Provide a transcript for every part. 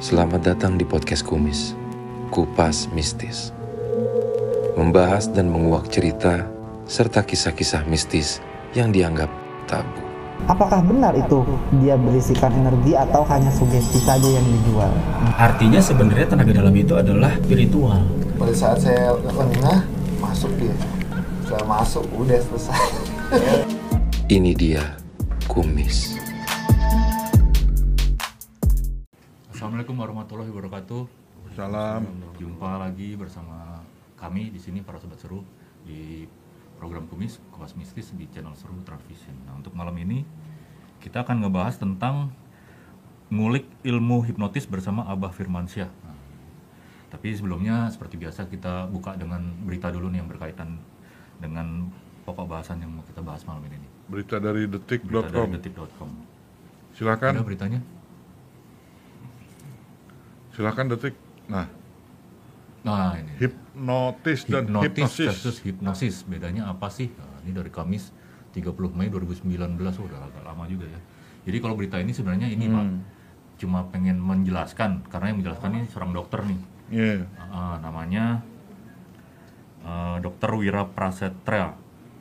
Selamat datang di podcast Kumis, Kupas Mistis. Membahas dan menguak cerita serta kisah-kisah mistis yang dianggap tabu. Apakah benar itu dia berisikan energi atau hanya sugesti saja yang dijual? Artinya sebenarnya tenaga dalam itu adalah spiritual. pada saat saya lengah masuk dia saya masuk udah selesai Ini dia Kumis. Assalamualaikum warahmatullahi wabarakatuh. Salam. Jumpa lagi bersama kami di sini para sobat seru di program Kumis Kupas Mistis di channel Seru Transvision. Nah, untuk malam ini kita akan ngebahas tentang ngulik ilmu hipnotis bersama Abah Firmansyah. Nah, tapi sebelumnya seperti biasa kita buka dengan berita dulu nih yang berkaitan dengan pokok bahasan yang mau kita bahas malam ini. Berita dari Berita detik.com. dari detik.com. Ada Silakan, beritanya? Silakan detik. Nah, Nah, ini. hipnotis dan hipnosis. versus hipnosis bedanya apa sih nah, ini dari Kamis 30 Mei 2019 oh, udah agak lama juga ya jadi kalau berita ini sebenarnya ini pak Hmm. cuma pengen menjelaskan karena yang menjelaskan ini seorang dokter nih Iya. Ah, namanya eh, Dokter Wira Prasetya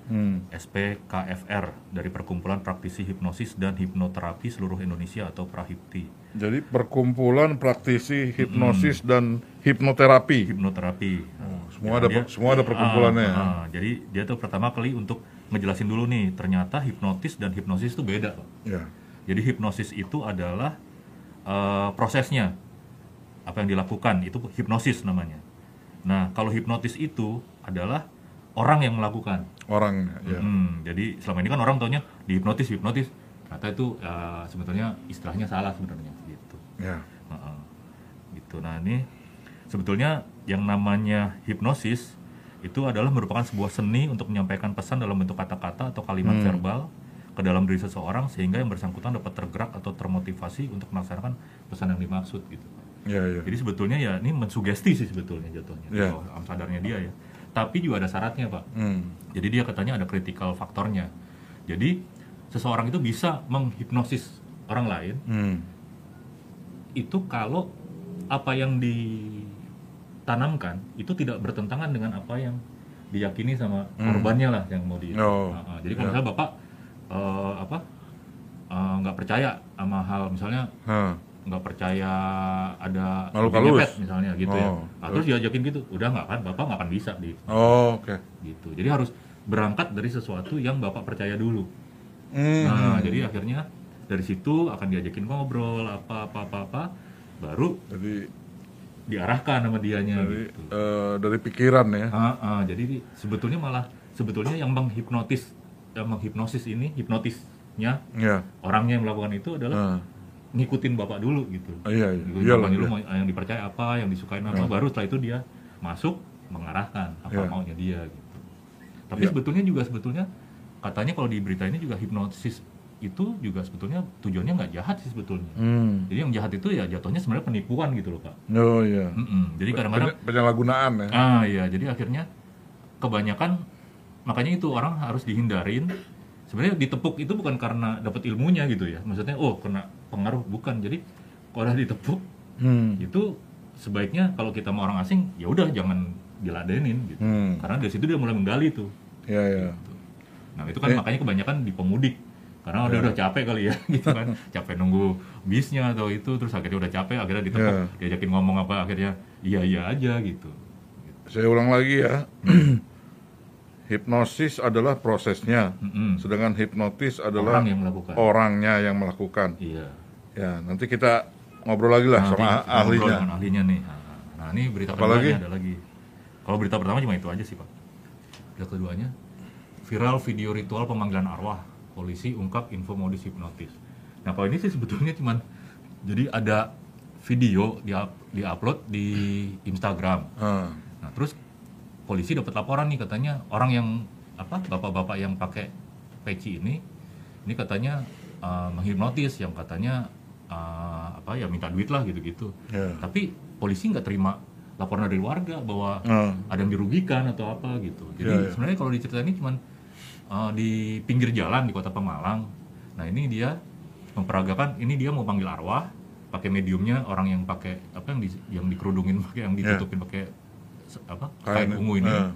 Hmm. SPKFR dari Perkumpulan Praktisi Hipnosis dan Hipnoterapi Seluruh Indonesia atau Prahipti Jadi perkumpulan praktisi hipnosis dan hipnoterapi. hipnoterapi Oh, semua ada Dia- semua ada perkumpulannya. Ah, ya? ah, jadi dia tuh pertama kali untuk ngejelasin dulu nih, ternyata hipnotis dan hipnosis itu beda. Pak. Ya. Jadi hipnosis itu adalah eh, prosesnya apa yang dilakukan itu hipnosis namanya. Nah kalau hipnotis itu adalah orang yang melakukan. Orangnya, ya. Hmm, jadi selama ini kan orang taunya dihipnotis hipnotis, ternyata itu eh, sebetulnya istilahnya salah sebenarnya gitu. Ya. Heeh. gitu. Nah ini sebetulnya yang namanya hipnosis itu adalah merupakan sebuah seni untuk menyampaikan pesan dalam bentuk kata-kata atau kalimat Hmm. verbal ke dalam diri seseorang sehingga yang bersangkutan dapat tergerak atau termotivasi untuk melaksanakan pesan yang dimaksud gitu. Ya, ya. Jadi sebetulnya ya ini mensugesti sih sebetulnya jatuhnya Ya. alam sadarnya dia ya. Tapi juga ada syaratnya pak. Hmm. Jadi dia katanya ada critical faktornya. Jadi seseorang itu bisa menghipnosis orang lain Hmm. itu kalau apa yang ditanamkan itu tidak bertentangan dengan apa yang diyakini sama korbannya lah yang mau di. Hmm. Oh, ah, jadi kalau ya. misalnya bapak eh, apa eh, nggak percaya sama hal misalnya nggak percaya ada ngepet misalnya gitu ya. Oh, Nah, terus diajakin gitu, udah nggak kan, bapak nggak akan bisa di Oh, oke. gitu. Jadi harus berangkat dari sesuatu yang bapak percaya dulu. Hmm. Nah, jadi akhirnya dari situ akan diajakin ngobrol apa apa apa, apa baru Jadi diarahkan sama dianya dari gitu. eh, dari pikiran ya. Ah, ah, jadi di- sebetulnya malah sebetulnya yang menghipnotis yang menghipnosis ini hipnotisnya Ya. orangnya yang melakukan itu adalah Nah, ngikutin bapak dulu gitu. Oh, iya, iya. Iyalah, bapaknya dulu iya. yang dipercaya apa, yang disukain apa, Ya. baru setelah itu dia masuk mengarahkan apa Ya. maunya dia gitu. Tapi Ya. sebetulnya juga sebetulnya katanya kalau di berita ini juga hipnosis itu juga sebetulnya tujuannya nggak jahat sih sebetulnya. Hmm. Jadi yang jahat itu ya jatuhnya sebenarnya penipuan gitu loh pak. Oh, iya. Mm-mm. Jadi kadang-kadang Peny- penyalahgunaan ya. ah iya jadi akhirnya kebanyakan makanya itu orang harus dihindarin. Sebenarnya ditepuk itu bukan karena dapat ilmunya gitu ya. Maksudnya oh kena pengaruh bukan. Jadi kalau udah ditepuk Hmm. itu sebaiknya kalau kita mau orang asing ya udah jangan diladenin gitu. Hmm. Karena dari situ dia mulai menggali tuh. Ya, ya. Nah itu kan Eh. makanya kebanyakan di pemudik karena udah Ya. udah capek kali ya gitu kan capek nunggu bisnya atau itu terus akhirnya udah capek akhirnya ditepuk Ya. diajakin ngomong apa akhirnya iya iya aja gitu. Saya ulang lagi ya. Hipnosis adalah prosesnya, sedangkan hipnotis adalah orang yang melakukan. orangnya yang melakukan. Iya. Ya, nanti kita ngobrol lagi lah sama ahlinya. dengan ahlinya nih. Nah, Nah ini berita lagi? ada lagi. Kalau berita pertama cuma itu aja sih pak. Berita keduanya viral video ritual pemanggilan arwah polisi ungkap info modus hipnotis. Nah kalau ini sih sebetulnya cuman jadi ada video di upload di Instagram. Ah, Nah terus polisi dapat laporan nih katanya orang yang apa bapak-bapak yang pakai peci ini ini katanya uh, menghipnotis yang katanya uh, apa ya minta duit lah gitu-gitu. ya. Tapi polisi nggak terima laporan dari warga bahwa Ah, ada yang dirugikan atau apa gitu. Jadi Iya, iya. sebenarnya kalau diceritain ini cuman uh, di pinggir jalan di kota Pemalang. Nah ini dia memperagakan ini dia mau panggil arwah pakai mediumnya orang yang pakai apa yang di, yang dikerudungin pakai yang ditutupin pakai se- apa kain Kain, ungu ini. eh.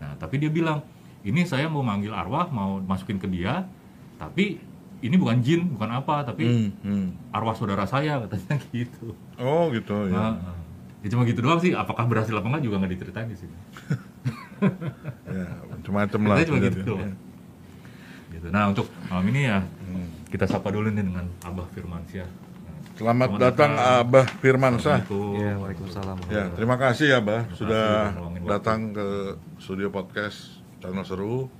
Nah, tapi dia bilang, "Ini saya mau manggil arwah, mau masukin ke dia, tapi ini bukan jin, bukan apa, tapi Hmm, hmm. arwah saudara saya," katanya gitu. Oh gitu ya. Nah, ya cuma gitu doang sih. Apakah berhasil apa enggak juga nggak diceritain di sini. ya macam-macam lah. Ceritanya cuma gitu ya. Gitu. Nah, untuk malam ini ya Hmm. kita sapa dulu nih dengan Abah Firmansyah. Selamat Selamat datang datang. Abah Firmansyah. Iya, Waalaikumsalam. Ya, terima kasih ya, Bah, kasih sudah waktu. datang ke studio podcast channel seru.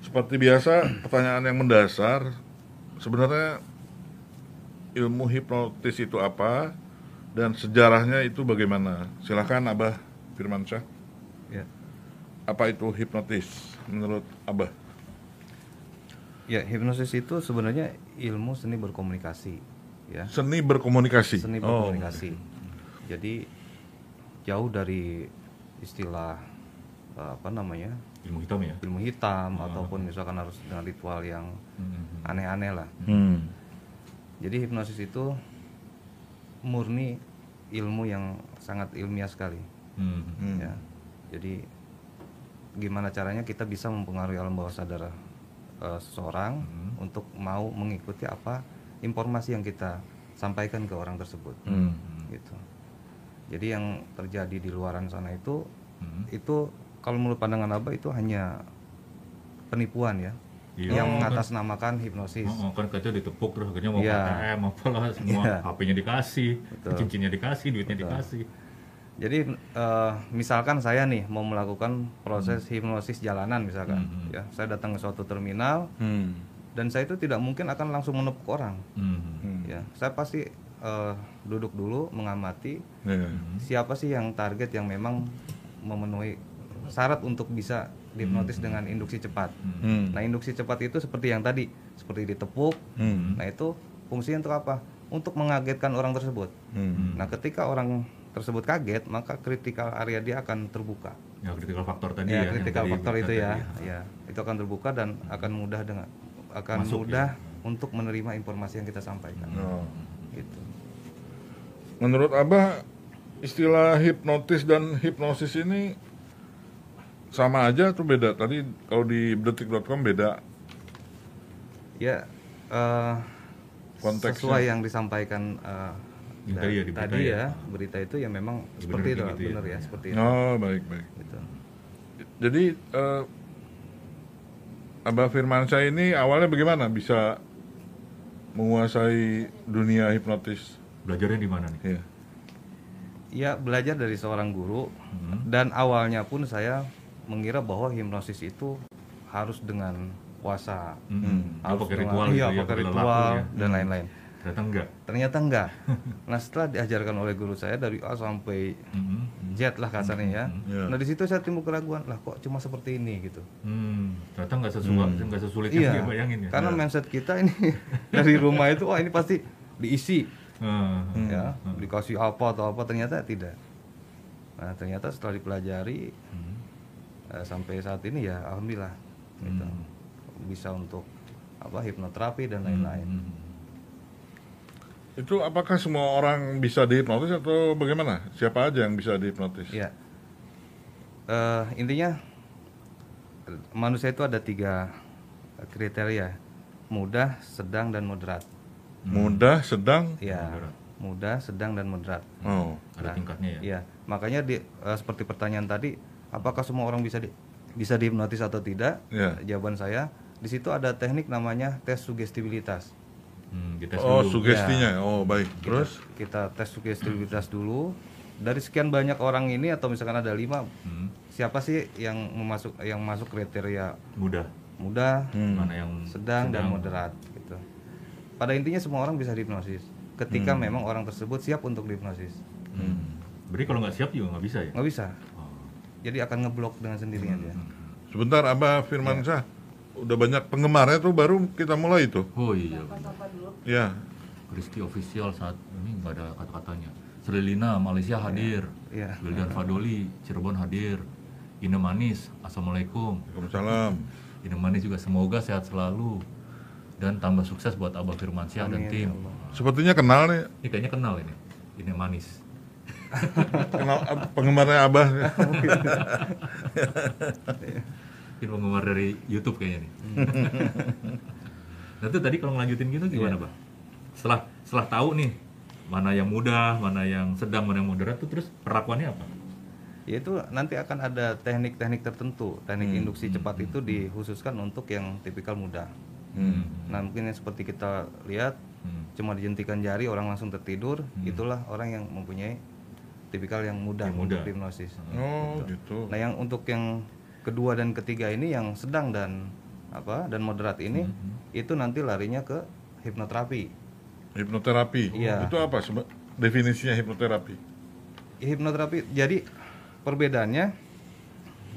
Seperti biasa, pertanyaan yang mendasar, sebenarnya ilmu hipnotis itu apa dan sejarahnya itu bagaimana? Silakan Abah Firmansyah. Ya. Apa itu hipnotis menurut Abah? Ya, hipnosis itu sebenarnya ilmu seni berkomunikasi, ya. Seni berkomunikasi. Seni Oh, berkomunikasi. Jadi jauh dari istilah eh, apa namanya? Ilmu hitam ya. ilmu hitam ataupun misalkan harus dengan ritual yang Mm-mm. aneh-aneh lah. Hmm. Jadi hipnosis itu murni ilmu yang sangat ilmiah sekali, Mm. Hmm. ya. Jadi gimana caranya kita bisa mempengaruhi alam bawah sadar eh, seseorang Hmm. untuk mau mengikuti apa informasi yang kita sampaikan ke orang tersebut, Hmm. gitu. Jadi yang terjadi di luaran sana itu Mm. itu kalau menurut pandangan Abah itu hanya penipuan ya, Iya. yang Oh, kan- mengatasnamakan hipnosis. Oh, oh, kan katanya ditepuk terus akhirnya mau Iya. ATM apalah semua Iya. HP-nya dikasih, Betul. cincinnya dikasih, duitnya Betul. dikasih. Jadi eh, misalkan saya nih mau melakukan proses hipnosis jalanan misalkan, Hmm. ya saya datang ke suatu terminal Hmm. dan saya itu tidak mungkin akan langsung menepuk orang, Mm. Hmm. ya saya pasti eh, duduk dulu mengamati Ya. siapa sih yang target yang memang memenuhi syarat untuk bisa dihipnotis dengan induksi cepat. Hmm. Nah induksi cepat itu seperti yang tadi, seperti ditepuk. Hmm. Nah itu fungsinya untuk apa? Untuk mengagetkan orang tersebut. Hmm. Nah ketika orang tersebut kaget, maka critical area dia akan terbuka. Ya critical factor tadi ya, ya. yang critical tadi factor itu tadi ya, ya itu akan terbuka dan akan mudah dengan akan Masuk, mudah untuk menerima informasi yang kita sampaikan. Oh. Gitu. Menurut Abah, istilah hipnotis dan hipnosis ini sama aja atau beda? Tadi kalau di detik.com beda. Ya eh, Konteksnya. sesuai yang disampaikan eh, Da- tadi ya, di berita tadi ya. ya berita itu ya memang Bener seperti itu gitu ya. benar ya seperti itu. Oh, baik, baik. Gitu. Jadi eh, Abah Firmansyah ini awalnya bagaimana bisa menguasai dunia hipnotis? Belajarnya di mana nih? Iya. Ya belajar dari seorang guru Hmm. dan awalnya pun saya mengira bahwa hipnosis itu harus dengan puasa, Hmm. harus pakai dengan- ritual iya, gitu ya, pakai pakai ritual ya. dan lain-lain. Ternyata enggak. Ternyata enggak. nah setelah diajarkan oleh guru saya dari A sampai Hmm. Z lah kasarnya ya. Iya. Nah di situ saya timbul keraguan lah kok cuma seperti ini gitu. Hmm. Ternyata enggak sesuai, enggak sesulit yang Iya. dia bayangin ya. Karena mindset kita ini dari rumah itu wah ini pasti diisi Hmm. ya dikasih apa atau apa ternyata tidak. Nah ternyata setelah dipelajari Hmm. eh, sampai saat ini ya alhamdulillah gitu. bisa untuk apa hipnoterapi dan lain-lain. Hmm. Itu apakah semua orang bisa dihipnotis atau bagaimana? Siapa aja yang bisa dihipnotis? Ya Eh, intinya manusia itu ada tiga kriteria mudah, sedang dan moderat. Mudah, sedang, Ya mudah, sedang dan moderat. oh, Ada tingkatnya ya. Iya, makanya di, eh, seperti pertanyaan tadi, apakah semua orang bisa di, bisa dihipnotis atau tidak? ya. Jawaban saya, di situ ada teknik namanya tes sugestibilitas. Hmm, dites Oh, dulu. sugestinya. Oh, baik. Terus? Kita tes sugestibilitas dulu. Dari sekian banyak orang ini atau misalkan ada lima, Hmm. siapa sih yang memasuk yang masuk kriteria Mudah. mudah, Hmm. Mana yang sedang, dan moderat gitu. Pada intinya semua orang bisa dihipnosis. Ketika memang orang tersebut siap untuk dihipnosis. Hmm. Berarti kalau nggak siap juga nggak bisa ya? Nggak bisa. Oh. Jadi akan ngeblok dengan sendirinya dia. Sebentar, Abah Firmansyah. Udah banyak penggemarnya tuh baru kita mulai itu. Oh iya. Ya. Kristi official saat ini nggak ada kata-katanya. Selilina Malaysia hadir. Iya. Wildan Fadoli Cirebon hadir. Ine Manis Assalamualaikum. Waalaikumsalam. Ine Manis juga semoga sehat selalu dan tambah sukses buat Abah Firmansyah dan tim. ya Allah. Sepertinya kenal nih, Ini kayaknya kenal ini. Ini manis. kenal ab- penggemarnya Abah. Ini penggemar dari YouTube kayaknya nih. nah itu tadi kalau ngelanjutin gitu gimana, Bang? Setelah setelah tahu nih mana yang mudah, mana yang sedang, mana yang moderat tuh terus perlakuannya apa? Yaitu nanti akan ada teknik-teknik tertentu. Teknik induksi cepat itu dikhususkan untuk yang tipikal mudah. Hmm. Nah, mungkin yang seperti kita lihat Hmm. cuma dijentikan jari orang langsung tertidur, itulah orang yang mempunyai tipikal yang mudah, Yang mudah. untuk hipnosis. Oh gitu. Nah, yang untuk yang kedua dan ketiga ini yang sedang dan apa dan moderat ini itu nanti larinya ke hipnoterapi. Hipnoterapi. Iya. Itu apa seba- definisinya hipnoterapi? Hipnoterapi jadi perbedaannya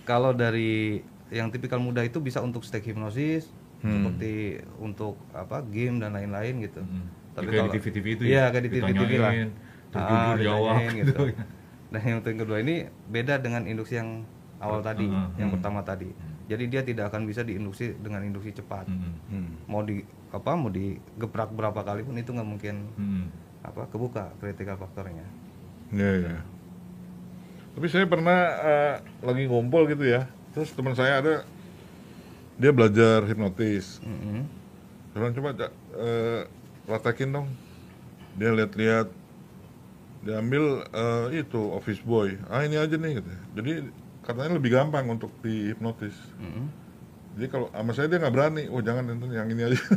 kalau dari yang tipikal mudah itu bisa untuk stek hipnosis seperti untuk apa game dan lain-lain gitu. Hmm. Tapi Ya, kayak kalau di TV-TV itu Iya, ya, kayak di TV-TV lah. jujur jawab gitu. gitu. Dan yang untuk yang kedua ini beda dengan induksi yang awal tadi, Hmm, yang hmm. pertama tadi. Jadi dia tidak akan bisa diinduksi dengan induksi cepat. Hmm. Hmm. Mau di apa mau digeprak berapa kali pun itu nggak mungkin Hmm. apa kebuka critical faktornya. Iya ya. Tapi saya pernah eh, lagi ngumpul gitu ya. Terus teman saya ada dia belajar hipnotis. Mm-mm. Saya bilang, coba Cak, praktekin dong. Dia lihat-lihat, dia ambil eh, itu office boy. Ah ini aja nih gitu. Jadi katanya lebih gampang untuk dihipnotis. Mm-mm. Jadi kalau sama saya dia nggak berani. Oh jangan itu yang ini aja.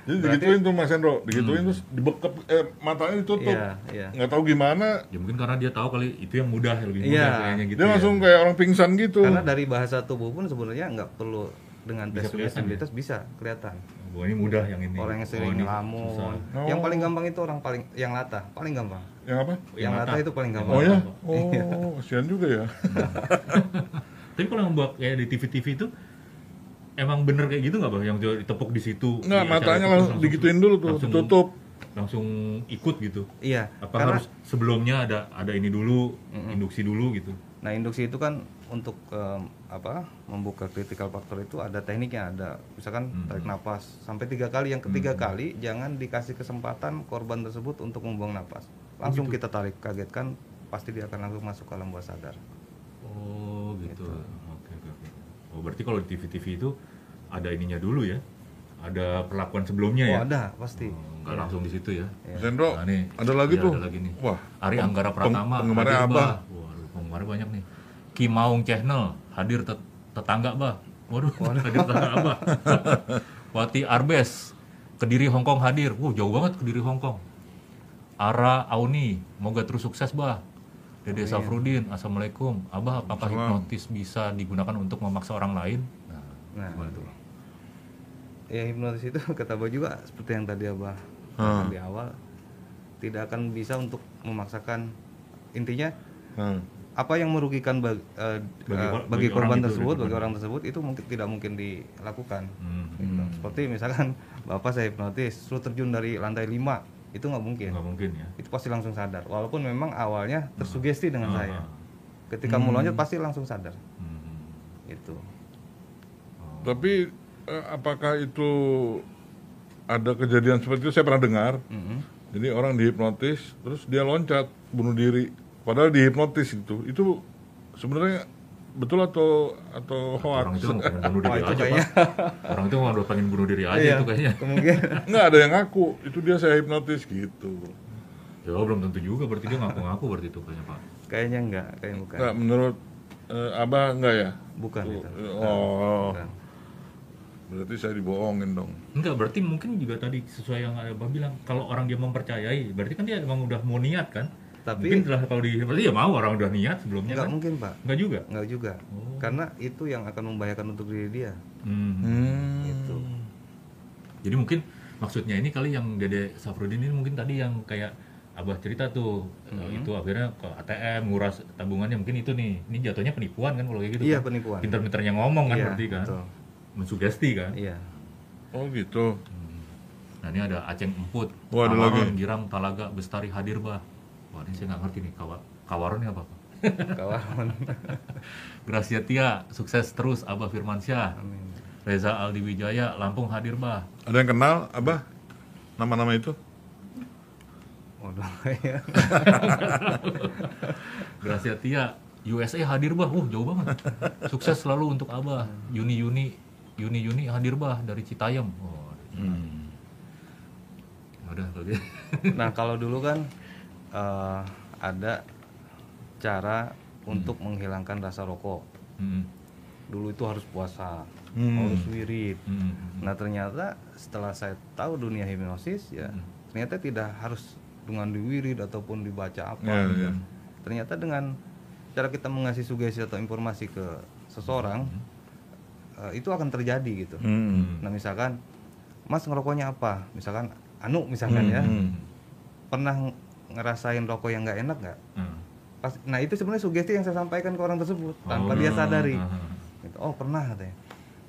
Jadi digituin tuh Mas Hendro, digituin terus dibekep eh, matanya ditutup. Iya, iya. Nggak tahu gimana. Ya mungkin karena dia tahu kali itu yang mudah, yang lebih mudah Iya. kayaknya gitu. Dia ya. langsung kayak orang pingsan gitu. Karena dari bahasa tubuh pun sebenarnya nggak perlu dengan Bisa tes kelihatan ya? sugestibilitas bisa kelihatan. Wah ini mudah yang ini. Orang yang Oh, sering ini ngelamun. Oh. Yang paling gampang itu orang paling yang latah, paling gampang. Yang apa? Yang Yang, latah. itu paling gampang. Oh ya? Iya. Oh, kasihan juga ya. Tapi kalau yang buat kayak di TV-TV itu emang bener kayak gitu nggak bang? Yang ditepuk di situ? Nggak, matanya itu, langsung digituin dulu tuh, langsung- ditutup. Langsung ikut gitu. Iya. Apa karena harus sebelumnya ada ada ini dulu, induksi dulu gitu? nah induksi itu kan untuk em, apa membuka critical factor itu ada tekniknya, ada misalkan Hmm. tarik napas sampai tiga kali. Yang ketiga kali jangan dikasih kesempatan korban tersebut untuk membuang napas. Langsung gitu? kita tarik, kagetkan pasti dia akan langsung masuk ke alam bawah sadar. Oh gitu. Oke oke oke. Oh berarti kalau di TV-TV itu ada ininya dulu ya? Ada perlakuan sebelumnya Oh ya? ada pasti. Oh, nggak langsung di situ ya? Hendro, Nah, nih. ada lagi Iya, tuh. ada lagi nih. Wah, Ari Anggara peng- Pratama penggemarnya hadir, Abah. Penggemarnya banyak nih. Ki Maung Channel hadir tet- tetangga, Bah. Waduh, hadir tetangga Abah. Wati Arbes, Kediri Hongkong hadir. Wuh, jauh banget Kediri Hongkong. Ara Auni, moga terus sukses, Bah. Dede Safrudin, Assalamualaikum. Abah, apakah hipnotis bisa digunakan untuk memaksa orang lain? Nah, Nah. gimana tuh? Ya hipnotis itu kata Abah juga seperti yang tadi Abah katakan di awal tidak akan bisa untuk memaksakan intinya Hmm. Apa yang merugikan bag- eh, Bagi eh, kor- bagi, bagi korban orang tersebut bagi bagi korban. orang tersebut itu mungkin tidak mungkin dilakukan Hmm, Gitu. seperti misalkan bapak saya hipnotis suruh terjun dari lantai 5 itu nggak mungkin nggak mungkin ya. itu pasti langsung sadar walaupun memang awalnya tersugesti dengan Ah, saya ah. ketika mau loncat pasti langsung sadar Hmm. itu Tapi eh, apakah itu ada kejadian seperti itu? Saya pernah dengar. Mm-mm. Jadi orang dihipnotis, terus dia loncat bunuh diri. Padahal dihipnotis itu, itu sebenarnya betul atau atau Orang hoax? itu mau pengen bunuh diri Wah, itu aja, kayaknya. Pak. Orang itu mau udah pengen bunuh diri aja Iya, itu kayaknya. kemungkinan Nggak ada yang ngaku, itu dia saya hipnotis gitu. Ya belum tentu juga berarti dia ngaku-ngaku berarti itu kayaknya, Pak. kayaknya enggak kayaknya bukan Nggak, menurut eh, Abah enggak ya? bukan itu Oh, Bukan. berarti saya dibohongin dong. Enggak, berarti mungkin juga tadi sesuai yang Abah bilang, kalau orang dia mempercayai, berarti kan dia emang udah mau niat kan? Tapi- mungkin setelah kalau di berarti ya mau orang udah niat sebelumnya Enggak kan? mungkin pak Enggak juga. Enggak juga Oh. karena itu yang akan membahayakan untuk diri dia Hmm. Hmm. itu Jadi mungkin maksudnya ini kali yang Dede Safrudin ini mungkin tadi yang kayak Abah cerita tuh Hmm. itu akhirnya ke ATM nguras tabungannya mungkin itu nih. Ini jatuhnya penipuan kan kalau kayak gitu. Iya, kan? penipuan. Pinter-pinternya ngomong kan Iya, berarti kan. betul. Mensugesti kan. iya Oh gitu. Nah ini ada Aceng Emput, Wah, ada lagi. Girang, Talaga, Bestari hadir bah. Wah ini saya nggak ngerti nih kawa Kawaron ini apa? Pak? kawan Gracia Tia, sukses terus Abah Firmansyah. Amin. Reza Aldi Wijaya, Lampung hadir bah. Ada yang kenal Abah? Nama-nama itu? Waduh, ya. Gracia Tia USA hadir bah, uh jauh banget. Sukses selalu untuk Abah. Yuni Yuni Yuni Yuni hadir bah dari Citayam. Oh, Hmm. udah. Nah kalau dulu kan eh, ada cara untuk menghilangkan rasa rokok. Hmm. Dulu itu harus puasa, Hmm. harus wirid. Hmm. Nah ternyata setelah saya tahu dunia hipnosis ya Hmm. ternyata tidak harus dengan diwirid ataupun dibaca apa. Ya, gitu. ya. Ternyata dengan cara kita mengasih sugesti atau informasi ke seseorang eh, itu akan terjadi gitu. Hmm. Nah misalkan Mas ngerokoknya apa? Misalkan Anu misalkan ya Hmm. pernah ngerasain rokok yang nggak enak nggak? Hmm. Pas, nah itu sebenarnya sugesti yang saya sampaikan ke orang tersebut tanpa Oh. dia sadari. Ah, Gitu. Oh pernah katanya.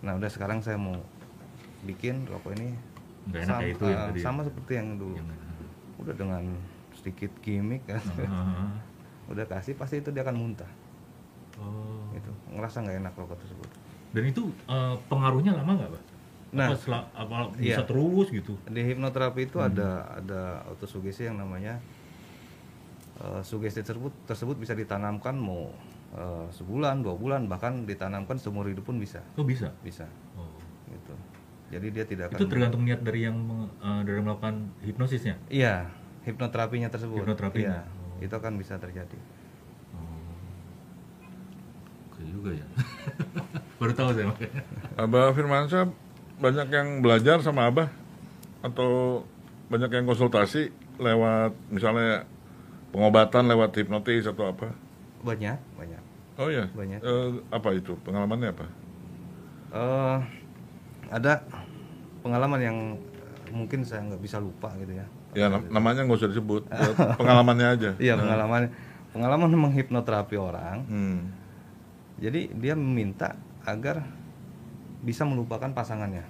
Nah udah sekarang saya mau bikin rokok ini Nggak enak sama, kayak itu ya tadi ya? sama seperti yang dulu. Yang- Udah dengan sedikit gimmick kan, Ah, udah kasih pasti itu dia akan muntah. Oh. Gitu. Ngerasa nggak enak rokok tersebut. Dan itu eh, pengaruhnya lama nggak, Pak? Nah, apa, sela- apa bisa iya. terus gitu? di hipnoterapi itu Hmm. ada ada autosugesti yang namanya eh, sugesti tersebut tersebut bisa ditanamkan mau eh, sebulan dua bulan bahkan ditanamkan seumur hidup pun bisa Oh bisa. bisa Oh. gitu jadi dia tidak akan Itu tergantung niat dari yang eh, dari melakukan hipnosisnya. iya hipnoterapinya tersebut Hipnoterapinya. iya Oh. itu akan bisa terjadi Oh. Oke juga ya. Baru tahu saya makanya. Abah Firmansyah banyak yang belajar sama Abah atau banyak yang konsultasi lewat misalnya pengobatan lewat hipnotis atau apa? banyak banyak Oh ya. Banyak. Eh, apa itu? Pengalamannya apa? eh ada pengalaman yang eh, mungkin saya nggak bisa lupa gitu ya Ya nam- namanya nggak usah disebut. pengalamannya aja. iya pengalaman pengalaman menghipnoterapi orang Hmm. Jadi dia meminta agar bisa melupakan pasangannya.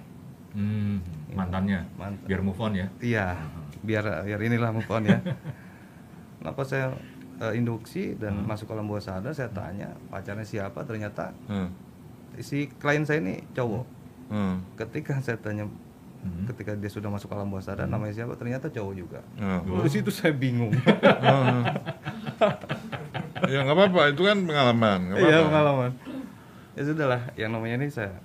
Hmm, mantannya. Mantan. Biar move on ya. Iya, biar biar inilah move on ya. Pas saya eh, induksi dan masuk alam bawah sadar, saya tanya pacarnya siapa, ternyata Hmm. si klien saya ini cowok. Hmm. Ketika saya tanya, Hmm. ketika dia sudah masuk alam bawah sadar, namanya siapa, ternyata cowok juga. Oh. Di situ saya bingung. Oh. ya nggak apa-apa, itu kan pengalaman. nggak Iya pengalaman. Ya sudahlah, yang namanya ini saya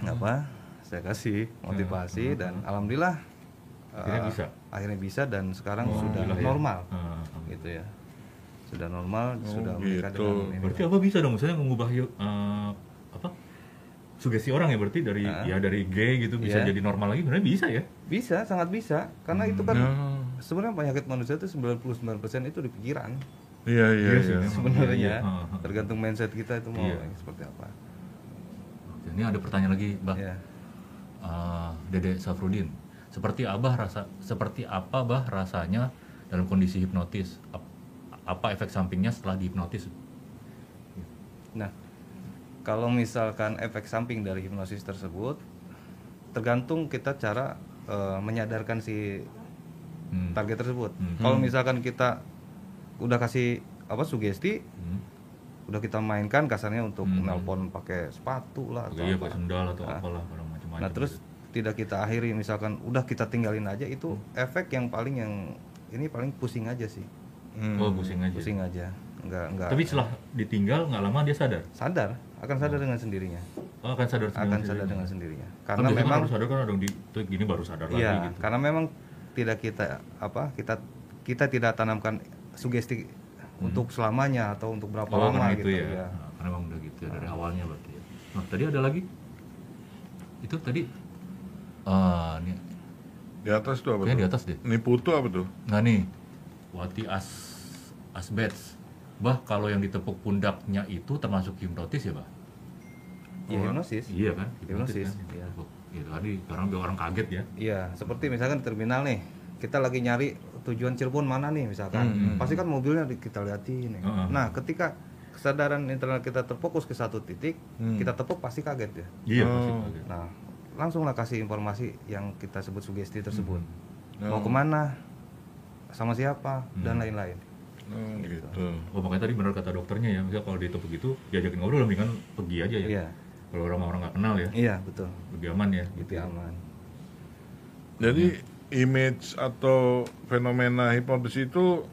apa? Saya kasih motivasi dan alhamdulillah Akhirnya eh, bisa? Akhirnya bisa dan sekarang Oh, sudah gila ya. normal. Ah, ah. Gitu ya. Sudah normal, Oh, sudah menikah gitu. dengan ini. Berarti apa bisa dong? Misalnya mengubah yuk, eh, apa? Sugesti orang ya berarti dari Ah. ya dari gay gitu bisa Iya. jadi normal lagi. Sebenarnya bisa ya? Bisa, sangat bisa. Karena itu kan Oh. sebenarnya penyakit manusia itu 99% itu di pikiran. Iya iya Iya iya. Sebenarnya Iya, iya. Ah, ah. tergantung mindset kita itu mau Iya. seperti apa. Ini ada pertanyaan lagi, Bah. Ya. Eh, Dede Safrudin. Seperti Abah rasa seperti apa Bah rasanya dalam kondisi hipnotis? Ap- Apa efek sampingnya setelah dihipnotis? Nah, kalau misalkan efek samping dari hipnosis tersebut, tergantung kita cara eh, menyadarkan si Hmm. target tersebut. Hmm. Kalau misalkan kita udah kasih apa sugesti, Hmm. udah kita mainkan kasarnya untuk Hmm. nelpon pakai sepatu lah atau Iya, apa. sendal atau Nah. apalah macam-macam. Nah, terus tidak kita akhiri misalkan udah kita tinggalin aja itu efek yang paling yang ini paling pusing aja sih. Hmm. oh pusing aja. Pusing aja. Enggak enggak Tapi setelah ditinggal nggak lama dia sadar. sadar, akan sadar dengan sendirinya. Oh, akan sadar Akan sendiri. sadar dengan sendirinya. Kan Karena biasanya memang harus sadar kan ada di gini baru sadar lagi Iya, gitu. karena memang tidak kita apa kita kita tidak tanamkan sugesti untuk selamanya atau untuk berapa Hmm. Oh, lama karena gitu itu ya. ya. Nah, karena memang udah gitu ya dari awalnya berarti ya. Nah, tadi ada lagi. Itu tadi ah ini Di atas tuh apa kayaknya di tuh? atas deh. Ini putu apa tuh? Nggak nih. Wati as asbets. Bah, kalau yang ditepuk pundaknya itu termasuk hipnotis ya, Bah? Ya, hipnosis. Iya kan? Hipnosis, kan? iya. Ditepuk. Gitu tadi karena biar orang kaget ya. Iya, seperti misalkan di terminal nih, kita lagi nyari tujuan Cirebon mana nih misalkan. Hmm. Pasti kan mobilnya di- kita liatin. nih. Heeh. Nah, ketika kesadaran internal kita terfokus ke satu titik, Hmm. kita tepuk pasti kaget ya. Iya, Oh. pasti kaget. Nah, langsunglah kasih informasi yang kita sebut sugesti tersebut. Hmm. Mau Oh. ke mana? Sama siapa? Dan Hmm. lain-lain. Oh, gitu. Oh, makanya tadi benar kata dokternya ya, misalnya kalau ditepuk itu diajakin ngobrol mendingan pergi aja ya. Iya. Kalau orang-orang nggak kenal ya, Iya, betul. lebih aman ya. Lebih aman. Jadi image atau fenomena hipnotis itu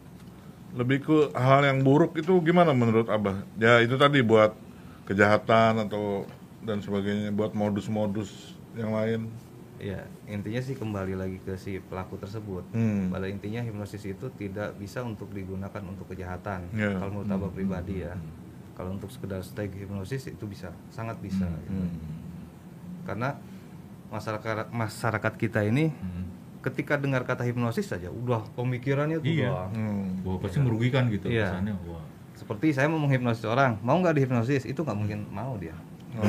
lebih ke hal yang buruk itu gimana menurut abah? Ya itu tadi buat kejahatan atau dan sebagainya, buat modus-modus yang lain. Ya, intinya sih kembali lagi ke si pelaku tersebut. Hmm. Pada intinya hipnosis itu tidak bisa untuk digunakan untuk kejahatan. Ya. Kalau menurut abah pribadi ya. Kalau untuk sekedar stay hipnosis itu bisa, sangat bisa. gitu. Hmm. Karena masyarakat masyarakat kita ini Hmm. ketika dengar kata hipnosis saja udah pemikirannya tuh Iya. udah Hmm. Wah, pasti merugikan gitu Iya. kesannya. Wah. seperti saya mau menghipnosis orang, mau nggak dihipnosis itu nggak mungkin mau dia. Oh.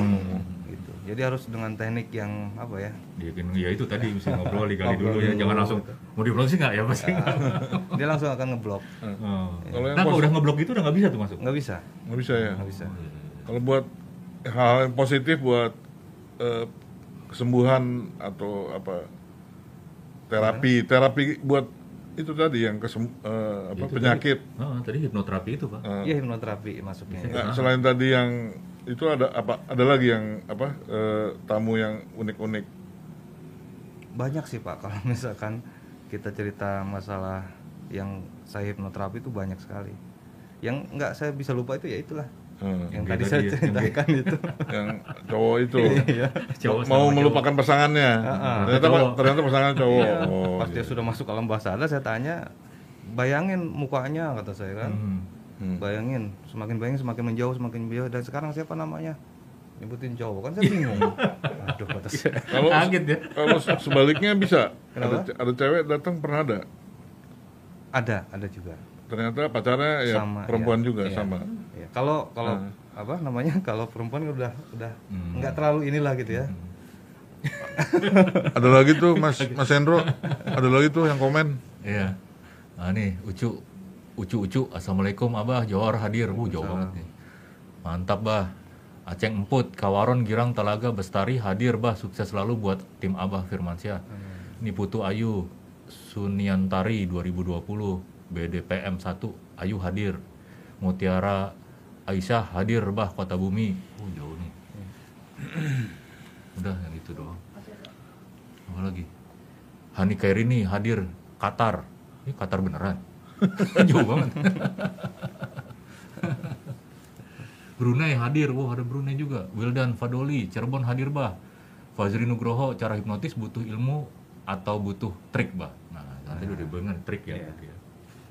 Jadi harus dengan teknik yang apa ya? Dia kan ya itu tadi mesti ngobrol digali Ngobrol dulu ya, dulu, jangan langsung gitu. mau dihipnosis nggak ya pasti. nggak. Dia langsung akan ngeblok. Oh. Kalau Nah, kalau pos- udah ngeblok itu udah nggak bisa tuh masuk. Nggak bisa, Nggak bisa ya. nggak bisa. Kalau buat hal yang positif buat eh, kesembuhan atau apa terapi terapi buat itu tadi yang kesem, eh, apa Itu penyakit. Tadi, oh, tadi hipnoterapi itu pak. Iya hipnoterapi masuknya. Nah, selain tadi yang itu ada apa? Ada lagi yang apa? eh, tamu yang unik-unik. Banyak sih Pak kalau misalkan kita cerita masalah yang saya hipnoterapi itu banyak sekali. Yang nggak saya bisa lupa itu ya itulah Eh, yang tadi saya yang ceritakan itu. yang cowok itu Iya. Cowok mau cowok. melupakan pasangannya. Ternyata Cowok. ternyata pasangan cowok. Iya. Oh, Pas dia sudah masuk alam bawah sadar saya tanya, bayangin mukanya kata saya kan. Hmm. Hmm. Bayangin, semakin bayangin semakin menjauh, semakin menjauh dan sekarang siapa namanya? Nyebutin cowok kan saya bingung. Aduh kata saya. Kalau Kaget ya. kalau sebaliknya bisa. Ada, Kenapa? ada cewek datang pernah ada. Ada, ada juga. Ternyata pacarnya ya Sama, perempuan iya. juga Iya. sama. Iya. Kalau kalau Ah. apa namanya? Kalau perempuan kan udah udah Hmm. nggak terlalu inilah gitu ya. Ada lagi tuh Mas Mas Hendro, ada lagi tuh yang komen. Iya. Nah nih, Ucu. Ucu Ucu, Assalamualaikum Abah, Johor hadir. Uh, jauh banget nih. Mantap Bah. Aceng Emput, Kawaron, Girang, Talaga, Bestari hadir Bah. Sukses selalu buat tim Abah Firmansyah. Ini Putu Ayu, Suniantari 2020, BDPM 1, Ayu hadir. Mutiara Aisyah hadir Bah, Kota Bumi. Oh jauh nih. Udah yang itu doang. Apa lagi? Hani Kairini hadir Qatar. Ini Qatar beneran. Jauh banget. Brunei hadir. Wah, ada Brunei juga. Wildan Fadoli, Cirebon hadir, Bah. Fazri Nugroho, cara hipnotis butuh ilmu atau butuh trik, Bah. Nah, nanti udah bener trik ya. Iya. berarti ya.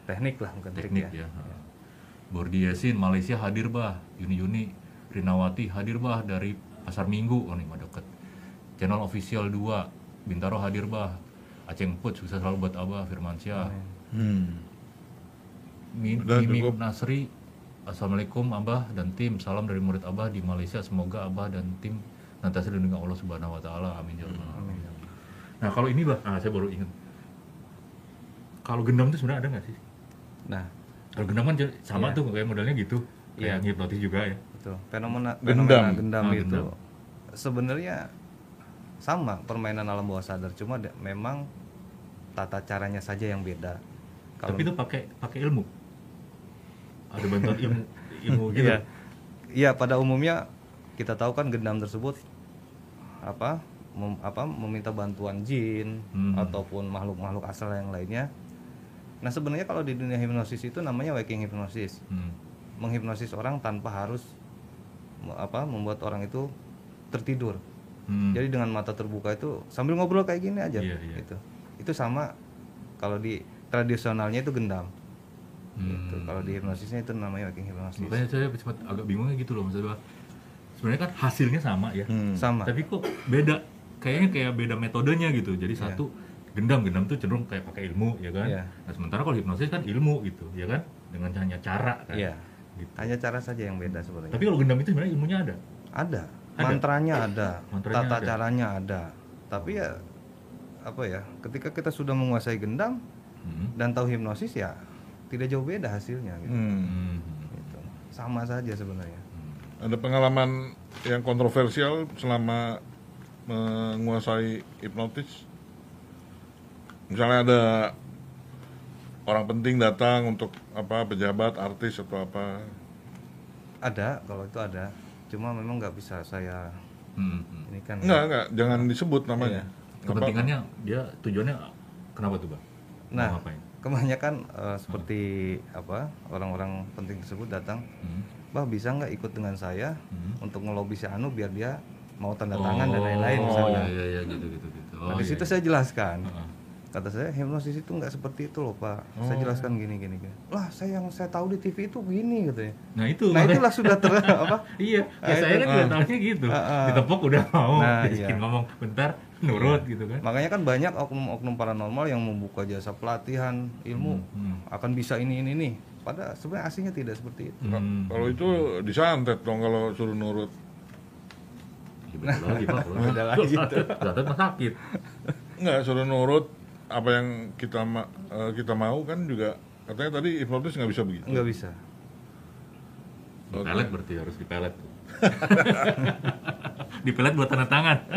Teknik lah bukan trik Teknik ya. ya. Bordi Yasin, Malaysia hadir, Bah. Yuni Yuni, Rinawati hadir, Bah. Dari Pasar Minggu. Oh, ini mah deket. Channel Official 2, Bintaro hadir, Bah. Aceng Put, sukses selalu buat Abah, Firmansyah. Hmm. Mi- Udah, Mimim cukup. Nasri Assalamualaikum Abah dan tim Salam dari murid Abah di Malaysia Semoga Abah dan tim nanti dilindungi Allah Subhanahu Wa Taala Amin ya Rabbal Alamin. Nah kalau ini bah, ah, saya baru ingat Kalau gendam itu sebenarnya ada nggak sih? Nah, Kalau gendam kan sama Iya. tuh kayak modelnya gitu Iya. Kayak hipnotis juga ya betul. Fenomena Gendam. fenomena gendam Ah, itu gendam. sebenarnya sama permainan alam bawah sadar, cuma de- memang tata caranya saja yang beda. Kalau Tapi itu pakai pakai ilmu Ada bantuan ilmu ilmu gitu Iya. Iya, pada umumnya kita tahu kan gendam tersebut apa mem- apa meminta bantuan jin Hmm. ataupun makhluk-makhluk asal yang lainnya. Nah, sebenarnya kalau di dunia hipnosis itu namanya waking hipnosis. Hmm. Menghipnosis orang tanpa harus apa membuat orang itu tertidur. Hmm. Jadi dengan mata terbuka itu sambil ngobrol kayak gini aja Iya, iya. gitu. Itu sama kalau di tradisionalnya itu gendam. Gitu. Hmm. Kalau di hipnosisnya itu namanya waking hipnosis. Makanya saya sempat agak bingungnya gitu loh maksudnya sebenarnya kan hasilnya sama ya Hmm. Sama. tapi kok beda kayaknya kayak beda metodenya gitu jadi Iya. satu gendam gendam tuh cenderung kayak pakai ilmu ya kan Iya. nah sementara kalau hipnosis kan ilmu gitu ya kan dengan hanya cara kan Iya. gitu. Hanya cara saja yang beda sebenarnya. tapi kalau gendam itu sebenarnya ilmunya ada ada. Ada? Mantranya ada, Mantranya tata ada. caranya ada. Tapi ya apa ya? Ketika kita sudah menguasai gendam Hmm. dan tahu hipnosis ya tidak jauh beda hasilnya gitu. Hmm. Hmm. Gitu. Sama saja sebenarnya. Ada pengalaman yang kontroversial selama menguasai hipnotis? Misalnya ada orang penting datang untuk apa pejabat, artis atau apa? Ada kalau itu ada. Cuma memang nggak bisa saya Hmm. Hmm. ini kan Enggak, enggak, jangan disebut namanya. Iya. Nggak kepentingannya dia tujuannya Kenapa tuh bang? Nah, Mau ngapain? Kebanyakan eh, seperti apa orang-orang penting tersebut datang, Hmm. bah bisa nggak ikut dengan saya Hmm. untuk ngelobi si Anu biar dia mau tanda tangan dan lain-lain Oh misalnya. iya iya gitu gitu gitu. Nah, Oh, di iya, situ iya. saya jelaskan. Heeh. Kata saya hipnosis itu nggak seperti itu loh pak. Saya Oh. jelaskan gini gini gini. Lah saya yang saya tahu di TV itu gini katanya. Nah itu. Nah makanya- itulah sudah ter apa? iya, Ah, ya saya itu. kan juga Ah. tahunya gitu. Ah, ah. Ditepuk udah mau, Nah, iya. ngomong bentar, nurut gitu kan. Makanya kan banyak oknum-oknum paranormal yang membuka jasa pelatihan ilmu Hmm. akan bisa ini ini nih. Padahal sebenarnya aslinya tidak seperti itu. Hmm. Kalau itu disantet dong kalau suruh nurut. Ya, beda lagi pak. kalau- Beda lagi gitu. Mah sakit. Enggak, suruh nurut apa yang kita ma- eh, kita mau kan juga katanya tadi hipnotis nggak bisa begitu. Nggak bisa. Dipelet berarti harus dipelet. dipelet buat tanda tangan.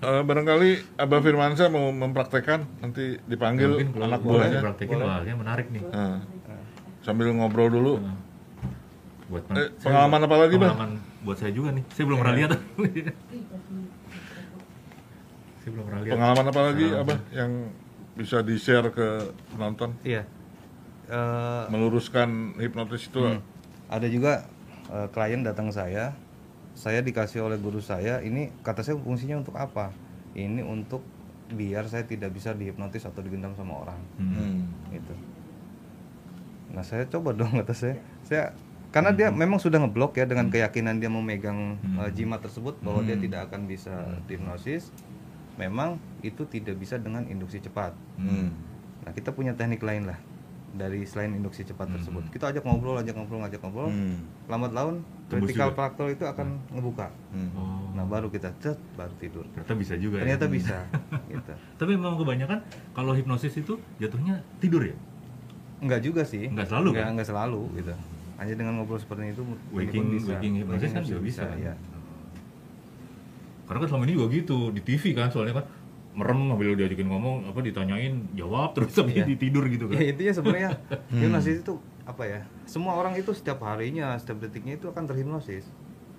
Eh, barangkali Abah Firmansyah mau mempraktekkan nanti dipanggil Mungkin kalau anak boleh buahnya praktekin kayaknya menarik nih. Nah, sambil ngobrol dulu. Buat Eh, pengalaman apa lagi, Bang? Pengalaman buat saya juga nih. Saya belum pernah lihat. saya belum pernah lihat. Pengalaman apa lagi Abah yang bisa di-share ke penonton Iya. Eh, meluruskan hipnotis itu? Hmm. Ada juga eh, klien datang saya, saya dikasih oleh guru saya, ini kata saya fungsinya untuk apa? Ini untuk biar saya tidak bisa dihipnotis atau digendam sama orang, Hmm. gitu. Nah saya coba dong kata saya, saya karena dia memang sudah ngeblok ya dengan keyakinan dia memegang eh, jimat tersebut bahwa dia tidak akan bisa dihipnosis, memang itu tidak bisa dengan induksi cepat. Hmm. Nah kita punya teknik lain lah dari selain induksi cepat tersebut. Kita ajak ngobrol, ajak ngobrol, ajak ngobrol. Hmm. Lambat laun juga? fraktal itu akan ngebuka. Hmm. Oh, Nah baru kita cet baru tidur. ternyata bisa juga Ternyata ya. bisa. gitu. Tapi memang kebanyakan kalau hipnosis itu jatuhnya tidur ya. Enggak juga sih. Enggak selalu, Enggak, kan? enggak selalu gitu. Hanya dengan ngobrol seperti itu Waking bisa. waking hipnosis kan Waking juga bisa. ya. Karena kan selama ini juga gitu di TV kan soalnya kan merem sambil diajakin ngomong apa ditanyain jawab terus tapi Iya. ditidur gitu kan. Ya intinya sebenarnya hipnosis itu apa ya? Semua orang itu setiap harinya, setiap detiknya itu akan terhipnosis.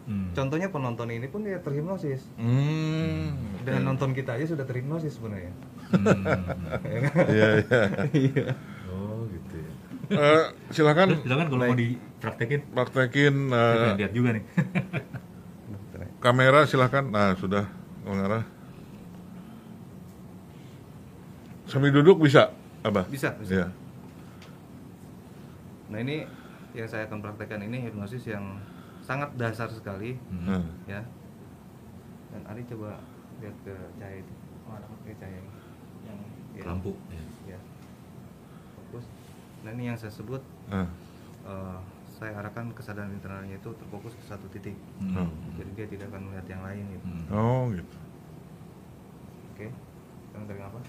Hmm. Contohnya penonton ini pun dia terhipnosis. Hmm. Dengan nonton kita aja sudah terhipnosis sebenarnya. Hmm. Iya, iya. Oh gitu ya. Eh, silakan silakan kalau mau dipraktekin. praktekin eh, pengen lihat juga nih. kamera silakan. Nah, sudah mengarah. Sambil duduk bisa, Abah? Bisa, bisa. Iya. Nah ini yang saya akan praktekkan ini hipnosis yang sangat dasar sekali Nah. ya. Dan Ari coba lihat ke cahaya itu. Oh ada pakai cahaya ini. yang ya, Lampu. Ya. Ya. Fokus. Nah ini yang saya sebut Nah. eh, saya arahkan kesadaran internalnya itu terfokus ke satu titik. Oh. Jadi dia tidak akan melihat yang lain gitu. Hmm. Oh, gitu. Oke. Sekarang tarik nafas.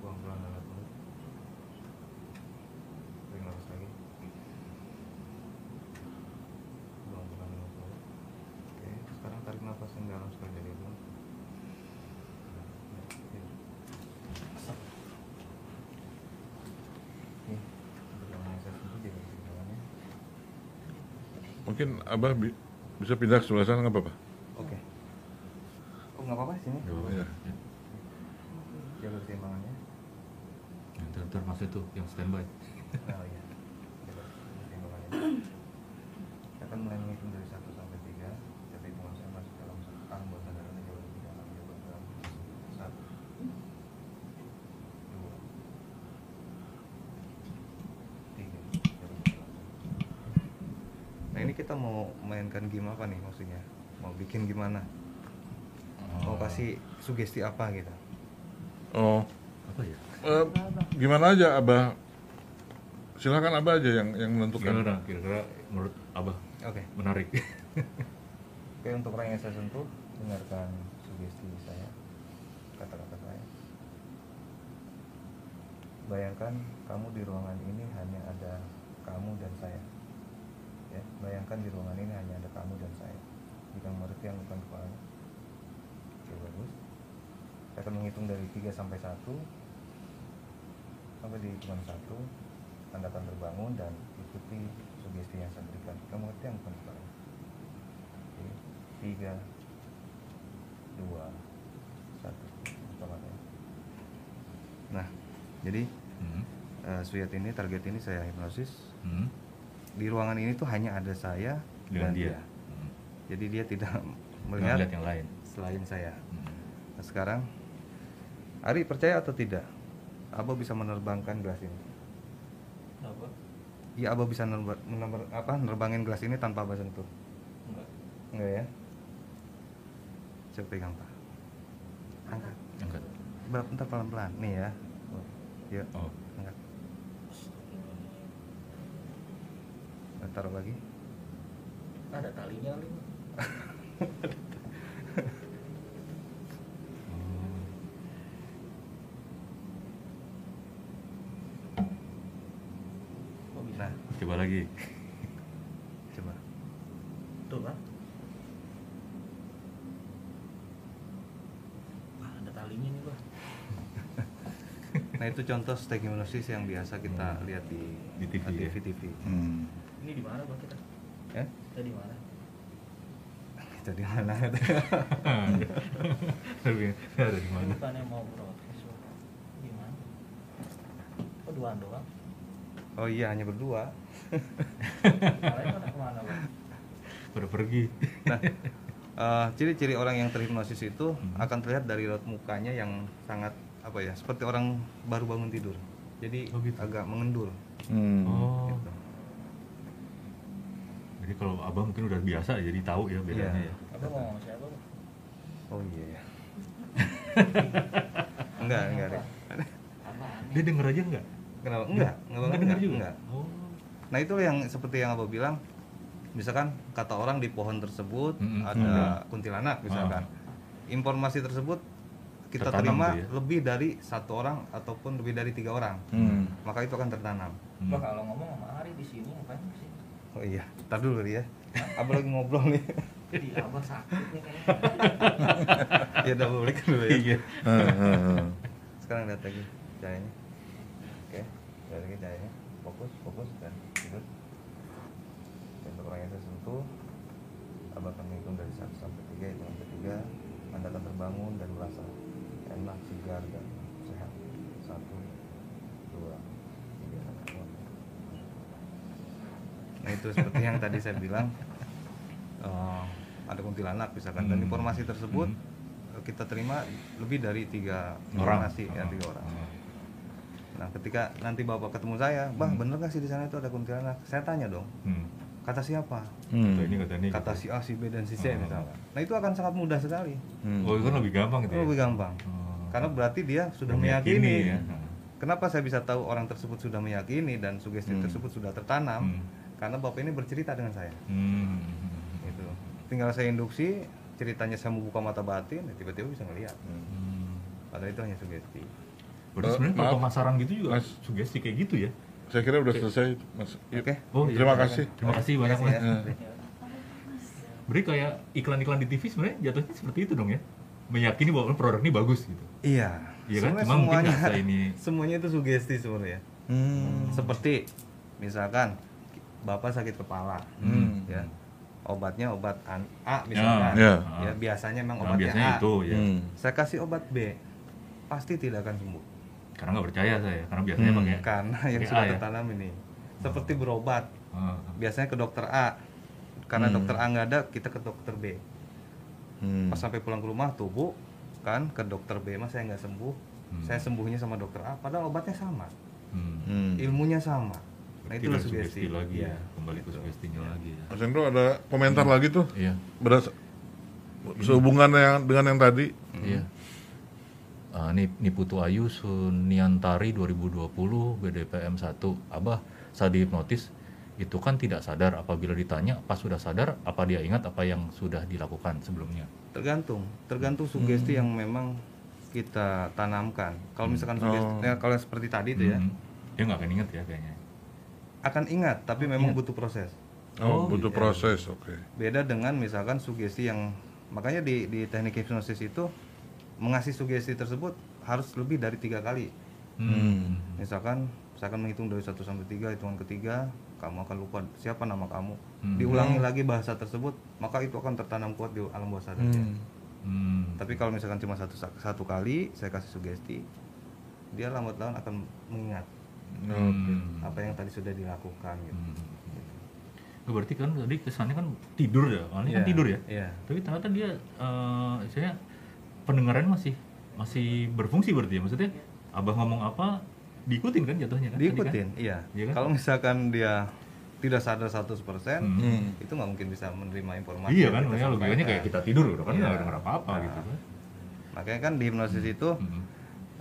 Buang pelan dalam mulut. Tarik nafas lagi. Buang pelan dalam mulut. Oke. Sekarang tarik nafas yang dalam sekali dari itu. Nih, untuk yang saya sentuh jadi kesimpulannya. Mungkin Abah bi- bisa pindah ke sebelah sana nggak apa-apa? Oke. Oh nggak apa-apa sini. Oh, Iya. ya. Jaga keseimbangannya. Yang Ntar, ntar mas itu yang standby. Oh iya. Jaga keseimbangannya. Saya akan mulai menghitung dari 1 sampai 3. Jadi hitungan saya masuk dalam angka buat sandarannya jauh lebih dalam jauh lebih dalam. 1 2 3 Nah ini kita mau mainkan game apa nih maksudnya? Mau bikin gimana? Mau kasih sugesti apa gitu? Oh, Apa ya? eh, gimana aja Abah? Silakan Abah aja yang yang menentukan. Gimana kira-kira menurut abah Oke. menarik? Oke untuk orang yang saya sentuh dengarkan sugesti saya kata-kata saya. Bayangkan kamu di ruangan ini hanya ada. Ya, bayangkan di ruangan ini hanya ada kamu dan saya. Jika mengerti yang bukan kepala. Oke bagus. Saya akan menghitung dari 3 sampai 1 sampai di hitungan 1 Anda akan terbangun dan ikuti sugesti yang saya berikan. Kamu ngerti yang bukan kepala. Oke, tiga, dua, satu. Nah, jadi Hmm. eh, Suyat ini target ini saya hipnosis. Hmm. Di ruangan ini tuh hanya ada saya Dengan dan dia. dia. Hmm. Jadi dia tidak melihat melihat yang lain. selain saya. Hmm. Nah, sekarang Ari percaya atau tidak? Abo bisa menerbangkan gelas ini. Apa? Iya, Abo bisa nerba, menerba- apa, nerbangin gelas ini tanpa Abo sentuh. Enggak. Enggak ya? Coba pegang Pak. Angkat. Angkat. Berapa bentar pelan-pelan. Nih ya. Yuk, Oh. angkat. Nah, Taruh lagi. Ada talinya kali. Nah, Coba lagi. coba. Tuh kan? Wah, ada talinya nih, Bang. Nah, itu contoh stake hipnosis yang biasa kita lihat di Di TV, ya? TV. Hmm. Ini di mana, Bang, kita? Ya? Kita di mana? Itu di mana? Ada di mana? Bukannya mau broadcast. Gimana? Oh, duaan doang. oh iya, hanya berdua. Ke mana, Bang? Pada pergi. Nah, eh, ciri-ciri orang yang terhipnosis itu akan terlihat dari raut mukanya yang sangat apa ya, seperti orang baru bangun tidur. Jadi Oh, gitu. agak mengendur. Hmm. Oh. Gitu. Jadi kalau abah mungkin udah biasa jadi tahu ya bedanya Iya. ya. Apa mau ngomong siapa? Oh iya. ya. enggak, enggak deh. Apaan? Dia denger aja nggak? Kenapa? Enggak, enggak, Nggak enggak, denger juga. enggak. Oh. Nah, itu yang seperti yang Abah bilang, misalkan kata orang di pohon tersebut Mm-mm. ada kuntilanak misalkan. Informasi tersebut kita Tertanam terima tuh ya. lebih dari satu orang ataupun lebih dari tiga orang, Hmm. maka itu akan tertanam. Hmm. Bang, kalau ngomong sama Ari di sini ngapain sini? Oh iya, tar dulu ya. Abah lagi ngobrol nih. Di abang sakit nih kayaknya. ya udah balik dulu ya. Iya. Sekarang lihat lagi cahayanya. Oke, lihat lagi cahayanya. Fokus, fokus dan tidur. Dan untuk orang yang saya sentuh, abah akan menghitung dari 1 sampai 3 hitungan ketiga anda akan terbangun dan merasa enak, segar dan sehat. Satu, dua, tiga, empat. Nah itu seperti yang tadi saya bilang eh, ada kuntilanak misalkan dan Hmm. informasi tersebut Hmm. eh, kita terima lebih dari tiga Orang. informasi ya Oh. tiga orang. Oh. Nah ketika nanti bapak ketemu saya, bang Hmm. bener nggak sih di sana itu ada kuntilanak? Saya tanya dong, Hmm. kata siapa? Hmm. Kata ini kata ini. Kata si A, si B dan si C Oh. misalnya. Nah itu akan sangat mudah sekali. Hmm. Oh itu kan lebih gampang gitu Itu ya. lebih gampang. Oh. Karena berarti dia sudah Udah meyakini. ya. Kenapa saya bisa tahu orang tersebut sudah meyakini dan sugesti Hmm. tersebut sudah tertanam? Hmm. Karena bapak ini bercerita dengan saya. Hmm. Gitu. Tinggal saya induksi, ceritanya saya membuka mata batin, ya tiba-tiba bisa ngelihat. Hmm. Padahal itu hanya sugesti. Berarti Eh, sebenarnya kalau pemasaran gitu juga Mas. sugesti kayak gitu ya. Saya kira udah selesai, Mas. Oke. Oh, iya, Terima silakan. kasih. Terima kasih banyak Mas. ya. Berarti kayak iklan-iklan di TV sebenarnya jatuhnya seperti itu dong ya. Meyakini bahwa produk ini bagus gitu. Iya. Iya kan? Cuma mungkin semuanya, rasa ini semuanya itu sugesti sebenarnya. Hmm. Seperti misalkan bapak sakit kepala, Hmm. ya obatnya obat A misalkan, Ya. ya biasanya memang Nah, obatnya biasanya A. itu ya. Hmm. Saya kasih obat B, pasti tidak akan sembuh Karena nggak percaya saya, karena biasanya Hmm. pakai karena yang sudah A ya? tertanam ini. Seperti berobat, Ah. biasanya ke dokter A, karena Hmm. dokter A nggak ada, kita ke dokter B. Hmm. Pas sampai pulang ke rumah tubuh kan ke dokter B mas saya nggak sembuh, Hmm. saya sembuhnya sama dokter A, padahal obatnya sama, Hmm. Hmm. ilmunya sama. Nah dari sugesti. lagi Iya. ya, kembali ke sugestinya lagi ya. Mas Hendro ada komentar lagi tuh Iya. beras sehubungan yang dengan yang tadi. Iya. Ah, ini Niputu Ayu Suniantari 2020 BDPM 1 Abah saat dihipnotis itu kan tidak sadar apabila ditanya pas sudah sadar apa dia ingat apa yang sudah dilakukan sebelumnya Tergantung, tergantung sugesti yang memang kita tanamkan. Kalau misalkan sugesti, Oh. ya, kalau yang seperti tadi itu ya, Hmm. dia nggak akan ingat ya kayaknya akan ingat, tapi memang butuh proses. Oh, Oh, butuh iya. proses, oke. Beda dengan misalkan sugesti yang makanya di di teknik hipnosis itu mengasih sugesti tersebut harus lebih dari tiga kali. Hmm. Misalkan saya akan menghitung dari 1 sampai 3, hitungan ketiga kamu akan lupa siapa nama kamu. Hmm. Diulangi lagi bahasa tersebut, maka itu akan tertanam kuat di alam bawah sadarnya. Hmm. Hmm. Tapi kalau misalkan cuma satu satu kali saya kasih sugesti, dia lambat laun akan mengingat Hmm. apa yang tadi sudah dilakukan gitu. Oh, berarti kan tadi kesannya kan tidur ya, awalnya kan Iya, tidur ya. Iya. Tapi ternyata dia, eh saya pendengaran masih masih berfungsi berarti ya. Maksudnya abah ngomong apa diikutin kan jatuhnya kan? tadi kan? Diikutin, iya. Iya kan? Kalau misalkan dia tidak sadar 100% Hmm. itu nggak mungkin bisa menerima informasi. Iya kan, makanya logikanya kayak kita tidur udah kan Iya. nggak denger apa-apa Nah. gitu kan. Makanya kan di hipnosis itu Hmm.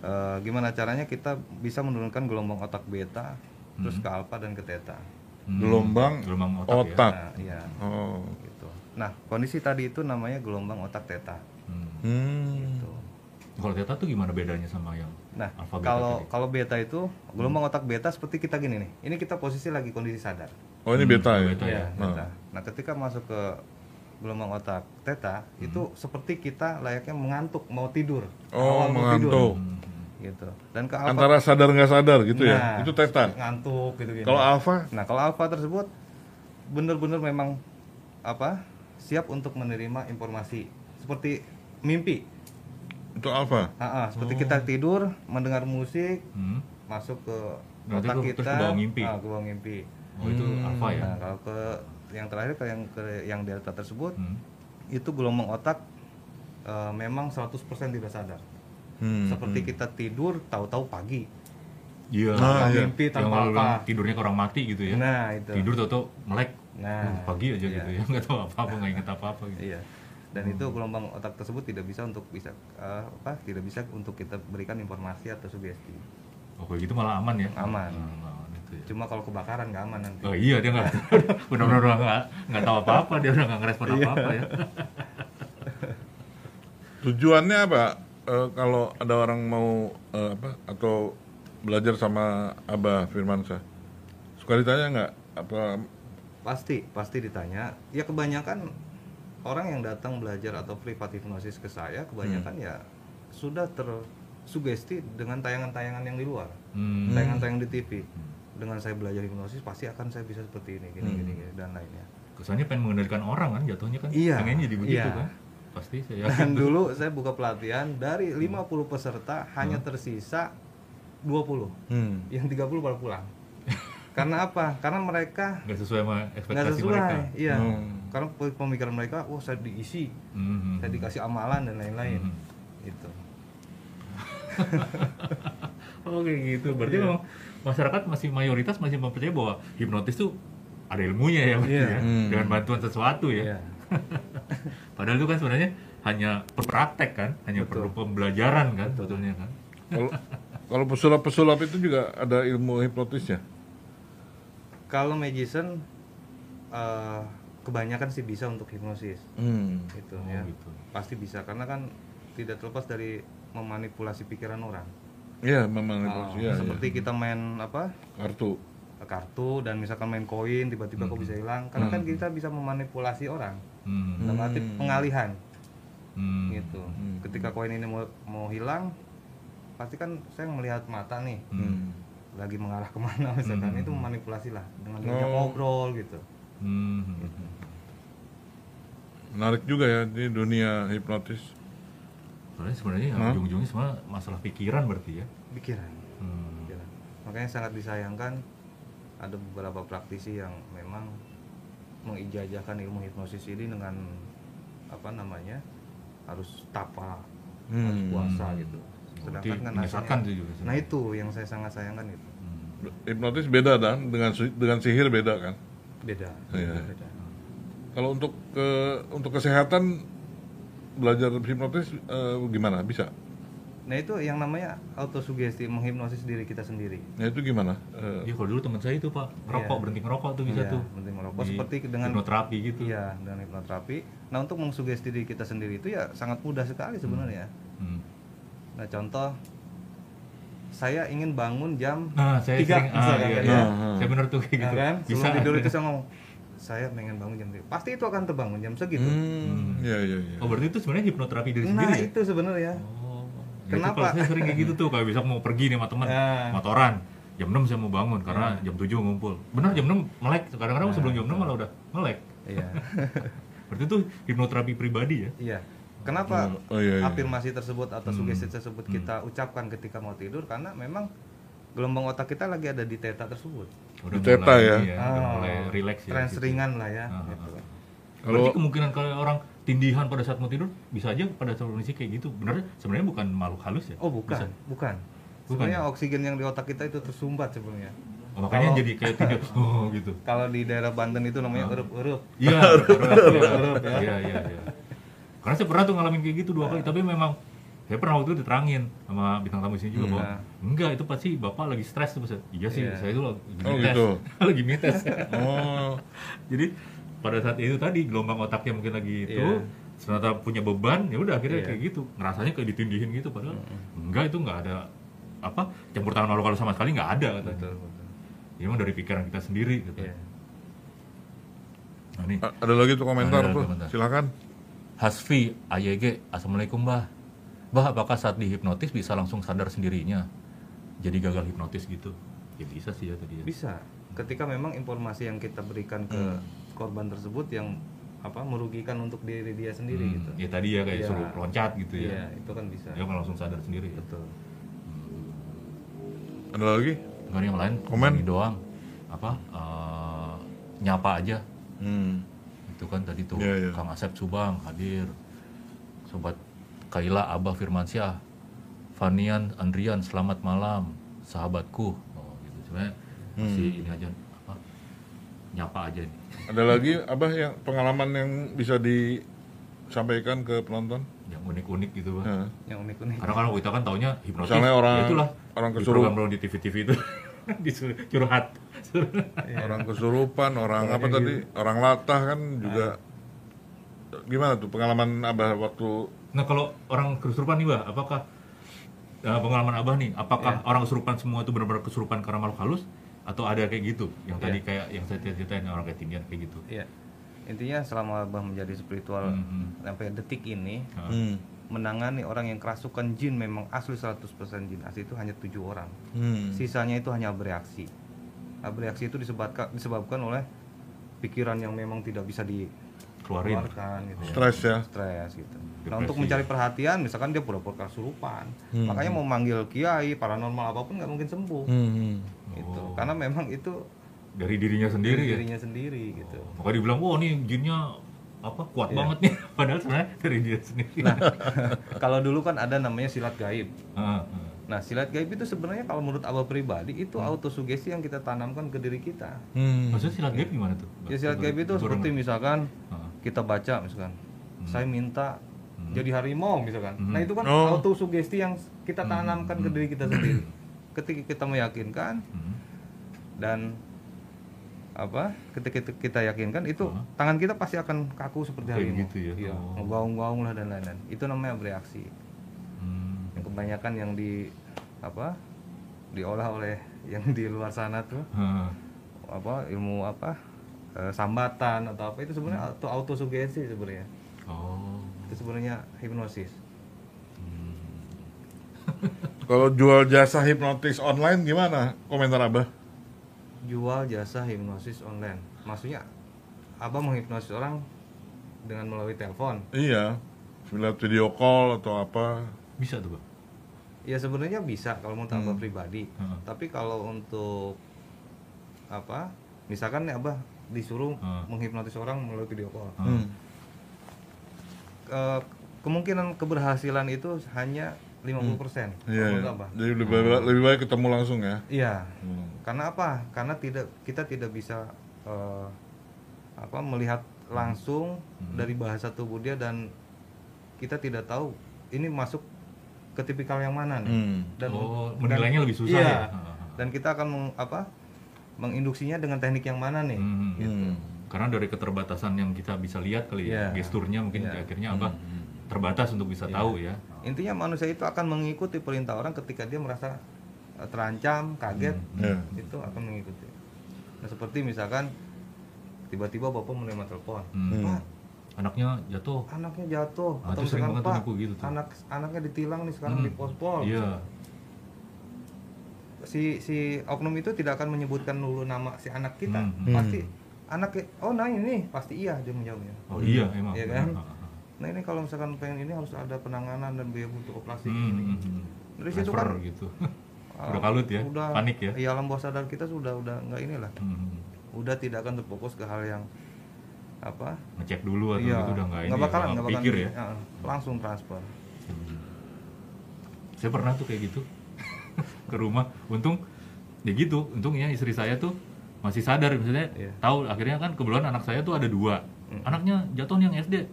Eh, gimana caranya kita bisa menurunkan gelombang otak beta terus Hmm. ke alfa dan ke theta. Hmm. Gelombang gelombang otak, ya. otak. Nah, iya. Oh. Gitu. Nah, kondisi tadi itu namanya gelombang otak theta. Hmm. Hmm. Gitu. Kalau theta tuh gimana bedanya sama yang Nah, alfa beta kalau tadi? kalau beta itu gelombang otak beta seperti kita gini nih. Ini kita posisi lagi kondisi sadar. Oh ini beta ya? beta Iya, Nah. theta. Nah, ketika masuk ke gelombang otak theta Hmm. itu seperti kita layaknya mengantuk, mau tidur. Oh, Awal mau mengantuk. tidur, Hmm. Gitu. Dan ke alfa Antara sadar nggak sadar gitu ya? Nah, Itu teta. ngantuk gitu gini. Kalau alfa? Nah, kalau alfa tersebut benar-benar memang apa? siap untuk menerima informasi seperti mimpi. Itu alfa. Ah, seperti kita tidur, mendengar musik, Hmm. masuk ke Berarti otak kita, terus ke bawah mimpi. ah, ke bawah mimpi. Oh itu alfa ya. Nah, kalau ke yang terakhir ke yang ke yang delta tersebut Hmm. itu gelombang otak eh, memang 100% tidak sadar. Hmm. Seperti kita tidur tahu-tahu pagi. Iya. Nah, iya. mimpi yang tanpa apa. tidurnya ke orang mati gitu ya. Nah, itu. Tidur tau-tau melek. Nah, Uh, pagi aja iya. gitu ya. Nggak tahu apa-apa, nggak inget apa-apa gitu. Iya. Dan itu gelombang otak tersebut tidak bisa untuk bisa eh, apa? Tidak bisa untuk kita berikan informasi atau sugesti. Oh kayak gitu malah aman ya? Aman. Nah, aman itu ya. Cuma kalau kebakaran nggak aman nanti. Oh iya dia nggak benar-benar nggak nggak tahu apa-apa dia udah nggak ngerespon Iya. apa-apa ya. Tujuannya apa? Eh, kalau ada orang mau eh, apa atau belajar sama Abah Firmansyah, suka ditanya nggak? Apa? Pasti, pasti ditanya. Ya kebanyakan orang yang datang belajar atau privat hipnosis ke saya kebanyakan Hmm. ya sudah tersugesti dengan tayangan-tayangan yang di luar. Hmm. Tayangan-tayangan di TV. Dengan saya belajar hipnosis pasti akan saya bisa seperti ini, gini, Hmm. gini, gini, dan lainnya. Kesannya pengen mengendalikan orang kan jatuhnya kan? Iya, Pengen jadi begitu iya. kan? Pasti saya Dan yakin. dulu saya buka pelatihan dari 50 peserta hanya tersisa 20. Hmm. Yang 30 baru pulang. Karena apa? Karena mereka nggak sesuai sama ekspektasi sesuai. mereka. Iya. Hmm. Karena pe- pemikiran mereka, wah saya diisi, Hmm. saya dikasih amalan dan lain-lain. Hmm. Itu. Oh kayak gitu. Berarti Iya. memang masyarakat masih mayoritas masih mempercayai bahwa hipnotis tuh ada ilmunya ya, Iya. ya? Hmm. dengan bantuan sesuatu ya. Iya. Padahal itu kan sebenarnya hanya praktek kan, hanya Betul. perlu pembelajaran kan, sebetulnya kan. Kalau kalau pesulap-pesulap itu juga ada ilmu hipnotisnya. Kalau magician eh, kebanyakan sih bisa untuk hipnosis. Hmm. Gitu Oh, ya. gitu. Pasti bisa karena kan tidak terlepas dari memanipulasi pikiran orang. Iya, memang Oh, hipnotis. Iya, seperti iya. kita main apa? kartu. Kartu dan misalkan main koin tiba-tiba kok bisa hilang karena kan kita bisa memanipulasi orang Hmm. dalam arti pengalihan Hmm. gitu ketika koin ini mau mau hilang pasti kan saya melihat mata nih Hmm. lagi mengarah ke mana misalkan itu memanipulasi lah dengan Oh. ngobrol gitu Hmm. Menarik juga ya di dunia hipnotis. Soalnya sebenarnya ya, Hah? ujung-ujungnya semua masalah pikiran berarti ya. pikiran Hmm. pikiran. makanya sangat disayangkan ada beberapa praktisi yang memang mengijazahkan ilmu hipnosis ini dengan apa namanya harus tapa harus Hmm. puasa gitu Berarti sedangkan kan juga nah itu yang saya sangat sayangkan itu Hmm. Hipnotis beda dan dengan dengan sihir beda kan. beda Iya. beda Kalau untuk ke untuk kesehatan belajar hipnotis eh, gimana? Bisa? Nah itu yang namanya autosugesti menghipnosis diri kita sendiri Nah itu gimana? Eh, Iya kalau dulu teman saya itu pak ngerokok Iya. berhenti ngerokok tuh bisa Iya, tuh. berhenti merokok Di seperti dengan hipnoterapi gitu. iya dengan hipnoterapi nah untuk mengsugesti diri kita sendiri itu ya sangat mudah sekali sebenarnya Hmm. nah contoh saya ingin bangun jam Nah saya Tiga, sering ah, iya, kan, iya. ya. Saya bener tuh kayak Nah, gitu. kan Bisa. sebelum tidur itu saya ngomong saya pengen bangun jam 3 pasti itu akan terbangun jam segitu hmm, iya iya iya. Oh berarti itu sebenarnya hipnoterapi diri nah sendiri ya? itu sebenarnya Oh. Ya, Kenapa? Itu saya sering kayak gitu tuh kayak bisa mau pergi nih sama teman Nah. motoran jam 6 saya mau bangun karena jam 7 ngumpul. Benar jam 6 melek. Kadang-kadang sebelum jam 6 malah udah melek. iya Berarti itu hipnoterapi pribadi ya? iya Kenapa Oh, iya, iya. afirmasi tersebut atau Hmm. sugesti tersebut kita ucapkan ketika mau tidur? Karena memang gelombang otak kita lagi ada di theta tersebut. Udah Di teta mulai ya? ini udah Ah, mulai relax ya. trans gitu. ringan lah ya. Ah, gitu. ah, Kalau- Berarti kemungkinan kalau orang tindihan pada saat mau tidur bisa aja pada saat kondisi kayak gitu. Benar sebenarnya bukan makhluk halus ya? Oh bukan, Bisa. bukan. Bukan Sebenarnya ya? oksigen yang di otak kita itu tersumbat sebenarnya. Oh, makanya Kalau- jadi kayak tidur oh gitu. Kalau di daerah Banten itu namanya Ah. erup-erup. Iya, Erup, ya. Iya, iya, iya. Karena saya pernah tuh ngalamin kayak gitu dua kali, tapi memang saya pernah waktu itu diterangin sama bintang tamu sini juga Hmm. bahwa enggak itu pasti bapak lagi stres tuh Mas. Iya sih, Iya. saya itu lagi Oh, mites. gitu. lagi mites. Oh, Jadi pada saat itu tadi gelombang otaknya mungkin lagi itu Iya. ternyata punya beban ya udah akhirnya Iya. kayak gitu ngerasanya kayak ditindihin gitu padahal enggak itu enggak ada apa campur tangan makhluk halus sama sekali enggak ada katanya. Betul, betul. Ya, emang dari pikiran kita sendiri gitu. Iya. Nah, nih a- ada lagi tuh komentar Ada tuh. komentar. Silakan. Hasfi AYG Assalamualaikum Mbah Mbah apakah saat dihipnotis bisa langsung sadar sendirinya jadi gagal hipnotis gitu ya bisa sih ya tadi ya Bisa. Ketika memang informasi yang kita berikan ke Hmm. Korban tersebut yang apa merugikan untuk diri dia sendiri Hmm, gitu. ya tadi ya kayak Iya. suruh loncat gitu ya Iya, itu kan bisa. dia kan langsung sadar sendiri ya Betul. Ada lagi? Enggak ada yang lain Komen? Ini doang apa eh, nyapa aja Hmm. itu kan tadi tuh Iya, iya. Kang Asep Subang hadir sobat Kaila Abah Firmansyah Fanian Andrian selamat malam sahabatku oh gitu sebenarnya Hmm. si ini aja apa nyapa aja nih Ada lagi abah yang pengalaman yang bisa disampaikan ke penonton? yang unik-unik gitu bang Ya. Yang unik-unik. karena kalau kita kan taunya hipnotis Misalnya orang- ya itulah orang di kesurup- program di TV-TV itu curhat Orang kesurupan, orang apa Kayak tadi? Orang latah kan juga. Gimana tuh pengalaman abah waktu? Nah kalau orang kesurupan nih bah, apakah eh, pengalaman abah nih, apakah Iya. orang kesurupan semua itu benar-benar kesurupan karena makhluk halus atau ada kayak gitu? Yang tadi Iya. kayak yang saya ceritain orang kayak tindian kayak gitu. Iya. Intinya selama Abah menjadi spiritual Mhm. sampai detik ini Hmm. menangani orang yang kerasukan jin memang asli 100% jin asli itu hanya tujuh orang. Hmm. Sisanya itu hanya bereaksi. Nah, bereaksi itu disebabkan disebabkan oleh pikiran yang memang tidak bisa keluarin. dikeluarkan gitu ya. Stres ya. stres gitu. Depresi. Nah untuk mencari perhatian, misalkan dia pura-pura kesurupan, makanya mau manggil kiai, paranormal apa pun nggak mungkin sembuh, Hmm. gitu. Oh. Karena memang itu Dari dirinya sendiri diri ya. dirinya sendiri gitu. Makanya dibilang, wah nih jinnya apa kuat Iya. banget nih. Padahal sebenarnya dari dia sendiri. Nah, kalau dulu kan ada namanya silat gaib. Ah, ah. Nah, silat gaib itu sebenarnya kalau menurut abah pribadi itu autosugesti yang kita tanamkan ke diri kita. Hmm. Maksudnya silat gaib gimana tuh? Ya silat gaib itu seperti misalkan Ah. kita baca misalkan, saya minta jadi harimau misalkan. Hmm. Nah itu kan Oh. autosugesti yang kita tanamkan ke diri kita sendiri. Ketika kita meyakinkan Hmm. dan apa ketika kita- kita yakinkan itu Hah? tangan kita pasti akan kaku seperti harimau. gitu ya? Iya, Oh. ngegaung-gaung lah dan lain-lain. Itu namanya bereaksi. Hmm. Yang kebanyakan yang di apa diolah oleh yang di luar sana tuh Ah. apa ilmu apa eh, sambatan atau apa itu sebenarnya Hmm. auto autosugesti sebenarnya. Oh. Itu sebenarnya hipnosis. Kalau jual jasa hipnotis online gimana? Komentar abah? Jual jasa hipnosis online. Maksudnya Abah menghipnosis orang dengan melalui telepon. Iya. Lihat video call atau apa? Bisa tuh, Bang. Ya sebenarnya bisa kalau menurut Abah pribadi. Hmm. Tapi kalau untuk apa? Misalkan nih Abah disuruh Hmm. menghipnotis orang melalui video call. Hmm. Ke- kemungkinan keberhasilan itu hanya 50% Iya. kalau menurut iya. Abah. Jadi lebih baik, lebih baik ketemu langsung ya. Iya. Hmm. Karena apa? Karena tidak kita tidak bisa eh, apa melihat langsung Hmm. dari bahasa tubuh dia dan kita tidak tahu ini masuk ke tipikal yang mana nih. Hmm. Dan Oh, dan- menilainya lebih susah iya. ya? Dan kita akan meng- apa? menginduksinya dengan teknik yang mana nih? Hmm. Gitu. Karena dari keterbatasan yang kita bisa lihat kali ya, Iya. gesturnya mungkin Iya. akhirnya apa terbatas untuk bisa tahu ya. Intinya manusia itu akan mengikuti perintah orang ketika dia merasa eh, terancam, kaget, Iya. itu akan mengikuti. Nah seperti misalkan tiba-tiba bapak menerima telepon, Hmm. Pak, Anaknya jatuh. anaknya jatuh Ah, atau itu sering banget Pak, gitu tuh. anak anaknya ditilang nih sekarang Hmm. di pospol. Iya. Si si oknum itu tidak akan menyebutkan dulu nama si anak kita, Hmm. pasti anak oh nah ini pasti iya dia menjawabnya. Oh iya emang. Iya kan? Ah, ah, ah. nah ini kalau misalkan pengen ini harus ada penanganan dan biaya untuk operasi Hmm, ini hmm, hmm. dari situ kan gitu. ah, udah kalut ya, udah panik ya. iya alam bawah sadar kita sudah udah nggak inilah Hmm. udah tidak akan terfokus ke hal yang apa Ngecek dulu atau iya gitu udah nggak ini. nggak ya, bakalan nggak nggak bakalan pikir ya. ah, langsung transfer Saya pernah tuh kayak gitu ke rumah. Untung ya gitu. Untungnya istri saya tuh masih sadar misalnya Iya. tahu akhirnya kan kebetulan anak saya tuh ada dua. Anaknya jatuh yang SD.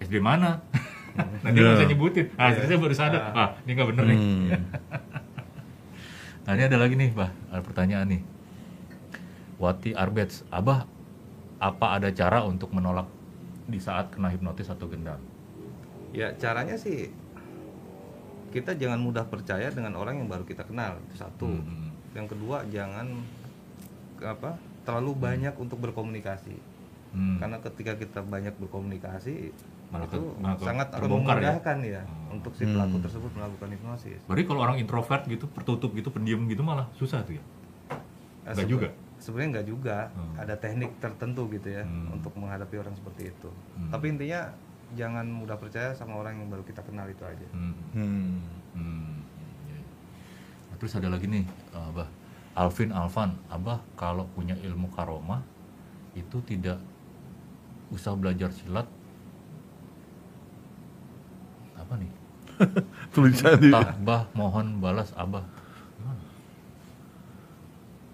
SD mana? nah dia Iya. nggak bisa nyebutin. Ah, istri saya baru sadar. Ah, ini nggak bener nih. Hmm. Nah ini ada lagi nih, Bah, ada pertanyaan nih. Wati Arbets, Abah, apa ada cara untuk menolak di saat kena hipnotis atau gendam? ya caranya sih kita jangan mudah percaya dengan orang yang baru kita kenal itu satu Hmm. yang kedua jangan apa terlalu banyak untuk berkomunikasi Hmm. karena ketika kita banyak berkomunikasi Malah itu ke- malah sangat akan terbongkar ya? memudahkan ya, Oh. untuk si pelaku tersebut melakukan hipnosis. Berarti kalau orang introvert gitu, tertutup gitu, pendiam gitu malah susah tuh ya? Eh, Nggak sebe- juga? Sebenarnya nggak juga, Hmm. ada teknik tertentu gitu ya Hmm. untuk menghadapi orang seperti itu. Hmm. Tapi intinya jangan mudah percaya sama orang yang baru kita kenal itu aja. Hmm. Hmm. Hmm. Nah, terus ada lagi nih, eh, Abah. Alvin Alvan, Abah kalau punya ilmu karomah itu tidak usah belajar silat. Apa nih? Tulisan bah, mohon balas Abah. Gimana?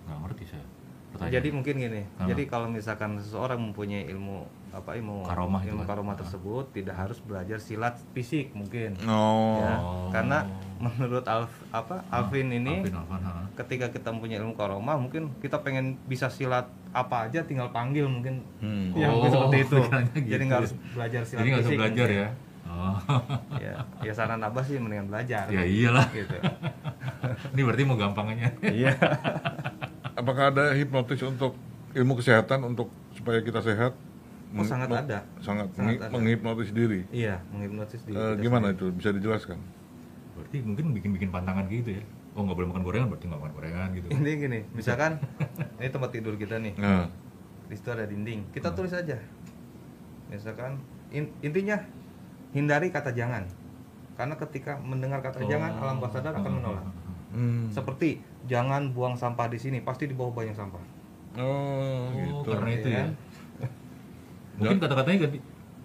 Nggak ngerti saya. Pertanyaan. Jadi mungkin gini, Ah. jadi kalau misalkan seseorang mempunyai ilmu apa ilmu Karomah ilmu kan? karomah Ah. tersebut tidak harus belajar silat fisik mungkin. Oh. Ya, Oh. karena menurut Alf, apa Alvin ini Alvin Alvan, ha. ketika kita mempunyai ilmu karomah mungkin kita pengen bisa silat apa aja tinggal panggil mungkin Hmm. ya Oh, mungkin seperti itu pikirannya jadi gitu nggak harus belajar silat Jadi nggak usah fisik belajar ya. Oh. ya ya saran abah sih mendingan belajar ya iyalah. gitu Ini berarti mau gampangnya. iya Apakah ada hipnotis untuk ilmu kesehatan untuk supaya kita sehat? Oh, sangat ada. Sangat, Sangat ada. menghipnotis diri. iya menghipnosis di Eh, kita gimana sendiri. itu? Bisa dijelaskan? Berarti mungkin bikin-bikin pantangan gitu ya. Oh nggak boleh makan gorengan berarti nggak makan gorengan gitu. intinya gini misalkan ini tempat tidur kita nih Nah, di situ ada dinding kita Hmm. tulis aja misalkan in- intinya hindari kata jangan karena ketika mendengar kata jangan alam bawah sadar akan menolak hmm. seperti jangan buang sampah di sini pasti di bawah banyak sampah Oh, Oh, gitu. karena itu Iya ya. kan? Mungkin kata-katanya ganti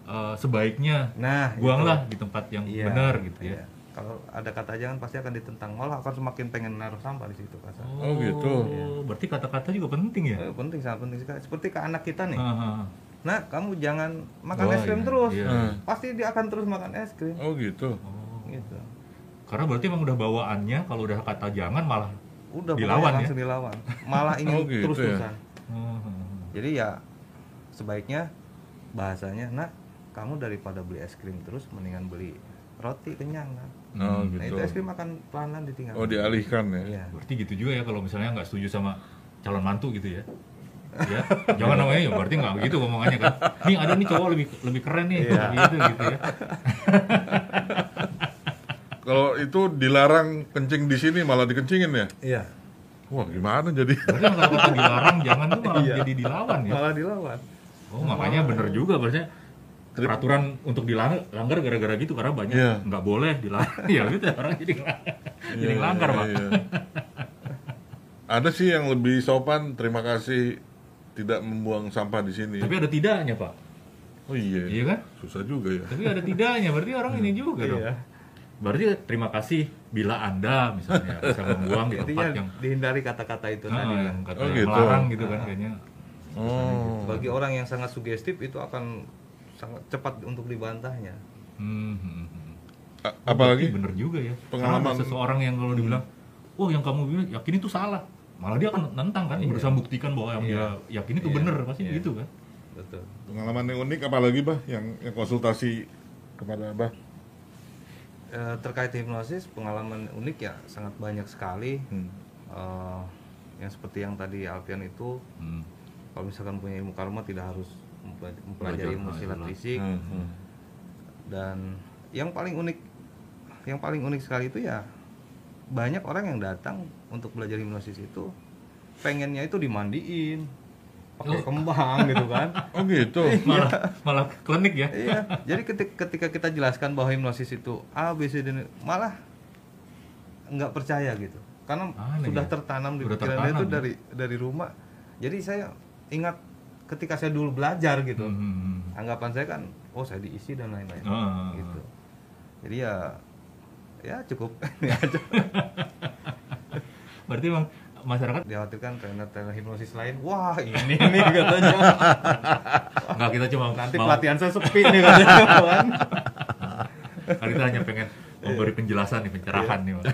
eh, sebaiknya nah buanglah itu. di tempat yang Iya, benar gitu ya. iya. Kalau ada kata jangan pasti akan ditentang malah akan semakin pengen naruh sampah di situ kasar Oh, gitu. Berarti kata-kata juga penting ya. Eh, penting sangat penting sekali seperti ke anak kita nih Ah, ah. nah kamu jangan makan Oh, es krim iya, terus iya. Hmm. pasti dia akan terus makan es krim Oh, gitu. Oh. gitu Karena berarti emang udah bawaannya kalau udah kata jangan malah udah Dilawan ya? langsung dilawan malah ingin Oh, gitu terus terusan Oh, oh, oh. jadi ya sebaiknya bahasanya nah kamu daripada beli es krim terus mendingan beli roti kenyang kan Oh, nah gitu. itu es krim akan pelan-pelan ditinggal Oh, dialihkan ya. iya Berarti gitu juga ya kalau misalnya nggak setuju sama calon mantu gitu ya. Ya, jangan namanya ya berarti nggak begitu ngomongannya kan. Nih ada nih cowok lebih lebih keren nih Iya. gitu gitu ya. Kalau itu dilarang kencing di sini malah dikencingin ya? iya Wah, gimana jadi? Berarti kalau dilarang jangan tuh malah Iya. jadi dilawan ya. malah dilawan Oh makanya bener juga berarti peraturan untuk dilanggar langgar gara-gara gitu karena banyak Iya. nggak boleh dilarang ya gitu orang jadi jadi Iya, langgar iya, pak. iya. Ada sih yang lebih sopan, terima kasih tidak membuang sampah di sini. Tapi ada tidaknya pak. Oh iya. Iya kan? Susah juga ya. Tapi ada tidaknya berarti orang ini juga dong. Iya. Berarti terima kasih bila anda misalnya bisa membuang di tempat yang dihindari kata-kata itu Ah, tadi lah. yang kata Oh, yang gitu. melarang gitu kan kayaknya. Oh. bagi orang yang sangat sugestif itu akan sangat cepat untuk dibantahnya Hmm, hmm, hmm. A- apalagi Berarti bener juga ya. pengalaman- seseorang yang kalau dibilang, oh yang kamu bilang yakin itu salah, malah dia akan nentang kan, berusaha buktikan bahwa yang dia yakin itu Iya. bener pasti Iya. gitu kan. betul pengalaman yang unik apalagi bah yang, yang konsultasi kepada bah. Eh, terkait hipnosis pengalaman unik ya sangat banyak sekali Hmm. Eh, yang seperti yang tadi Alfian itu Hmm. kalau misalkan punya ilmu karma tidak harus mempelajari Belajar, ilmu ah, silat itulah. fisik Hmm, hmm. dan yang paling unik yang paling unik sekali itu ya banyak orang yang datang untuk belajar hipnosis itu pengennya itu dimandiin pakai kembang gitu kan Oh gitu. malah malah klinik ya iya jadi ketika, ketika kita jelaskan bahwa hipnosis itu A B C D malah nggak percaya gitu karena Aneh sudah ya. tertanam di pikiran itu ya. dari dari rumah jadi saya ingat ketika saya dulu belajar gitu. Hmm. anggapan saya kan oh saya diisi dan lain-lain. Ah. gitu. Jadi ya ya cukup. Ini aja. Berarti emang masyarakat dikhawatirkan trainer-trainer hipnosis lain wah ini nih katanya. Nggak kita cuma nanti mau- pelatihan saya sepi nih katanya kan kan kita hanya pengen memberi penjelasan nih pencerahan nih Bang.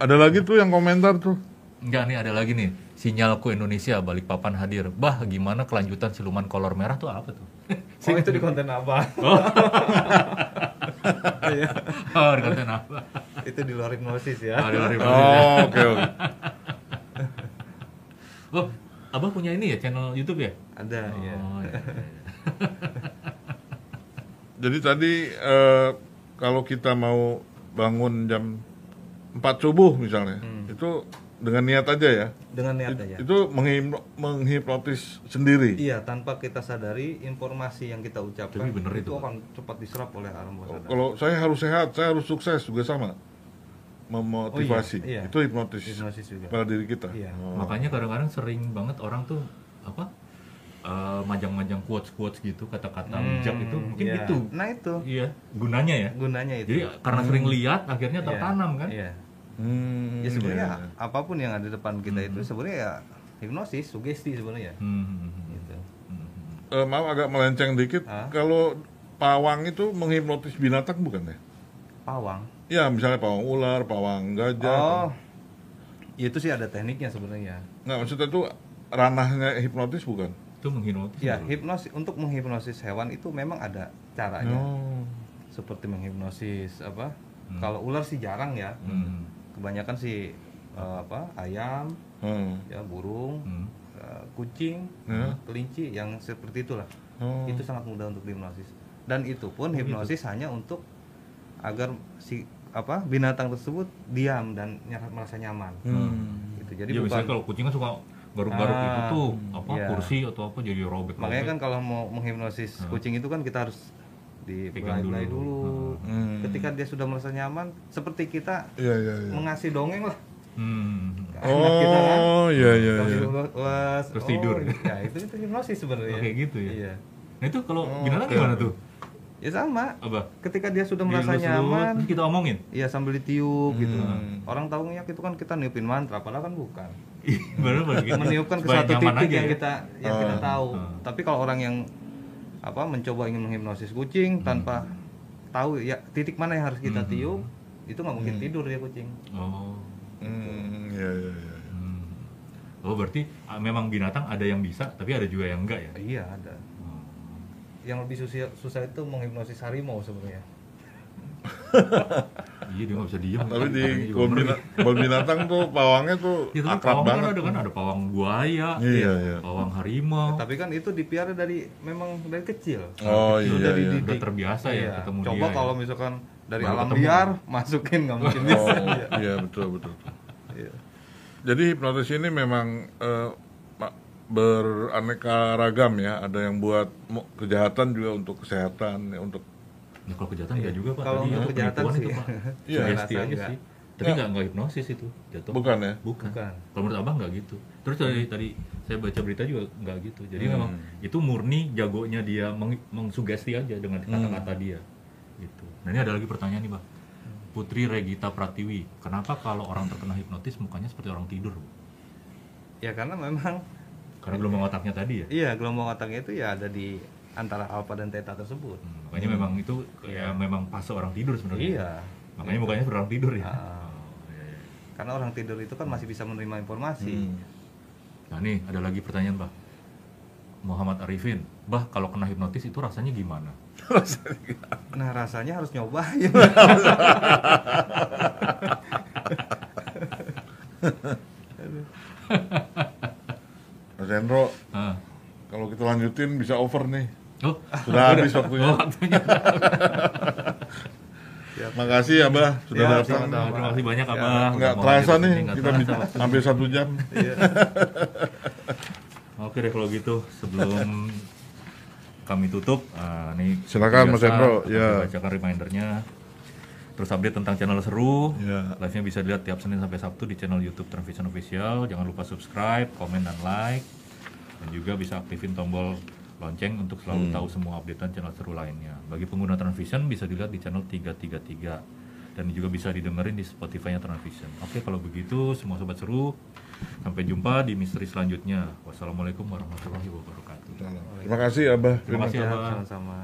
Ada lagi tuh yang komentar tuh. Enggak nih ada lagi nih sinyalku Indonesia Balikpapan hadir. Bah gimana kelanjutan siluman kolor merah tuh apa tuh? Oh itu di konten apa? Iya. oh di konten apa? Itu di luar hipnosis ya. Oh, di luar hipnosis. Oh, oke oke. oh abah punya ini ya channel YouTube ya? Ada ya oh, iya. Jadi tadi eh, kalau kita mau bangun jam 4 subuh misalnya, itu dengan niat aja ya. dengan niat aja Itu menghipno- menghipnotis sendiri. iya tanpa kita sadari informasi yang kita ucapkan Tapi bener itu, Pak. akan cepat diserap oleh alam bawah sadar Kalau saya harus sehat, saya harus sukses juga sama. Memotivasi. Oh, iya, iya. Itu hipnotis, hipnosis juga pada diri kita. Iya. Oh. makanya kadang-kadang sering banget orang tuh apa eh, majang-majang quotes quotes gitu kata-kata bijak itu mungkin iya. itu nah itu iya gunanya ya gunanya itu jadi karena sering lihat akhirnya Iya, tertanam kan iya Hmm, ya sebenarnya iya, iya. apa pun yang ada di depan kita itu sebenarnya ya hipnosis sugesti sebenarnya Hmm. gitu Eh, maaf agak melenceng dikit. Kalau pawang itu menghipnotis binatang bukan ya? pawang Ya, misalnya pawang ular, pawang gajah. oh ya itu sih ada tekniknya sebenarnya Nggak, maksudnya itu ranahnya hipnotis bukan? itu menghipnotis ya hipnosis untuk menghipnosis hewan itu memang ada caranya Oh. seperti menghipnosis apa kalau ular sih jarang ya Hmm. Kebanyakan sih eh, apa ayam Hmm. ya burung Hmm. eh, kucing Ya. kelinci yang seperti itulah Oh. itu sangat mudah untuk dihipnosis dan itu pun hipnosis hanya untuk agar si apa binatang tersebut diam dan ny- merasa nyaman Hmm. gitu jadi ya bukan misalnya kalau kucing kan suka garuk-garuk Ah, itu tuh apa iya. kursi atau apa jadi robek makanya kan kalau mau menghipnosis kucing itu kan kita harus Pegang dibelai dulu. dulu, Hmm. ketika dia sudah merasa nyaman seperti kita Iya, iya, iya. mengasih dongeng lah hmm. ke anak kita kan Oh, iya, iya, iya. Terus oh, tidur. ya itu itu hipnosis sebenarnya Oh, kayak gitu ya? iya nah itu kalau Oh, binatang oke, gimana oke. tuh ya sama apa ketika dia sudah merasa nyaman terus kita omongin Iya sambil ditiup gitu. Hmm. Orang tahu ngiyak itu kan kita niupin mantra, padahal kan bukan. bener begitu Meniupkan ke satu nyaman titik aja yang ya. kita yang kita Ah. tahu. Ah. Tapi kalau orang yang apa mencoba ingin menghipnosis kucing tanpa tahu ya titik mana yang harus kita Hmm. tiup, itu nggak mungkin tidur dia kucing. oh Hmm, iya, iya, iya. Hmm. Oh berarti ah, memang binatang ada yang bisa, tapi ada juga yang enggak ya? Iya ada. Oh. Yang lebih susah susah itu menghipnosis harimau sebenarnya. Iya dia nggak bisa diem. Tapi di kebun binatang tuh pawangnya tuh Ya akrab pawang kan banget. ada kan ada pawang buaya, Iya, iya. pawang harimau. Tapi kan itu dipiara dari memang dari kecil. Oh Kecil iya, Udah iya. Udah terbiasa ya Iya. ketemu Coba dia. ya. kalau misalkan dari Baru alam ketemu. liar masukin nggak mungkin Oh, bisa. iya betul betul. Iya. Jadi hipnotis ini memang eh, ma- beraneka ragam ya. Ada yang buat kejahatan juga untuk kesehatan, ya, untuk Ya, kalau kejahatan enggak juga pak. Kalau Tadi untuk kejahatan sih, itu pak. Iya. Sugesti aja enggak. sih. Tapi nggak nggak hipnosis itu jatuh. bukan ya. Bukan. Bukan. Kalau menurut abang nggak gitu. Terus tadi, tadi saya baca berita juga nggak gitu. Jadi Hmm. memang itu murni jagonya dia meng- mengsugesti aja dengan Hmm. kata-kata dia. Gitu. Nah ini ada lagi pertanyaan nih bang. Putri Regita Pratiwi, kenapa kalau orang terkena hipnotis mukanya seperti orang tidur? Ya karena memang Karena gelombang otaknya tadi ya. iya gelombang otaknya itu ya ada di antara alfa dan theta tersebut. Hmm, makanya memang itu ya memang pas orang tidur sebenarnya. Iya. Makanya mukanya seperti orang tidur ya. Ah. Oh, iya, iya. Karena orang tidur itu kan masih bisa menerima informasi. Hmm. Nah nih ada lagi pertanyaan bah. Muhammad Arifin, bah kalau kena hipnotis itu rasanya gimana? Nah rasanya harus nyobain. Mas Hendro, lanjutin bisa over nih. Oh, Sudah habis waktunya. oh, waktunya. Makasih ya, Bah, sudah Ya, datang. Terima kasih banyak Ya, abang. Nggak Udah mau terasa nih, kita terasa. bisa hampir satu jam. Iya. Oke deh kalau gitu sebelum kami tutup, ah, nih Silakan, Mas Hendro. Ya. bacakan remindernya. Terus update tentang channel seru. Ya. Live-nya bisa dilihat tiap Senin sampai Sabtu di channel YouTube Transvision Official. Jangan lupa subscribe, komen dan like. Dan juga bisa aktifin tombol lonceng untuk selalu Hmm. tahu semua updatean channel seru lainnya. Bagi pengguna Transvision bisa dilihat di channel 333 dan juga bisa didengerin di Spotify-nya Transvision. Oke, kalau begitu semua sobat seru, sampai jumpa di misteri selanjutnya. Wassalamualaikum warahmatullahi wabarakatuh. Terima kasih Abah. Terima kasih, Abah. sama-sama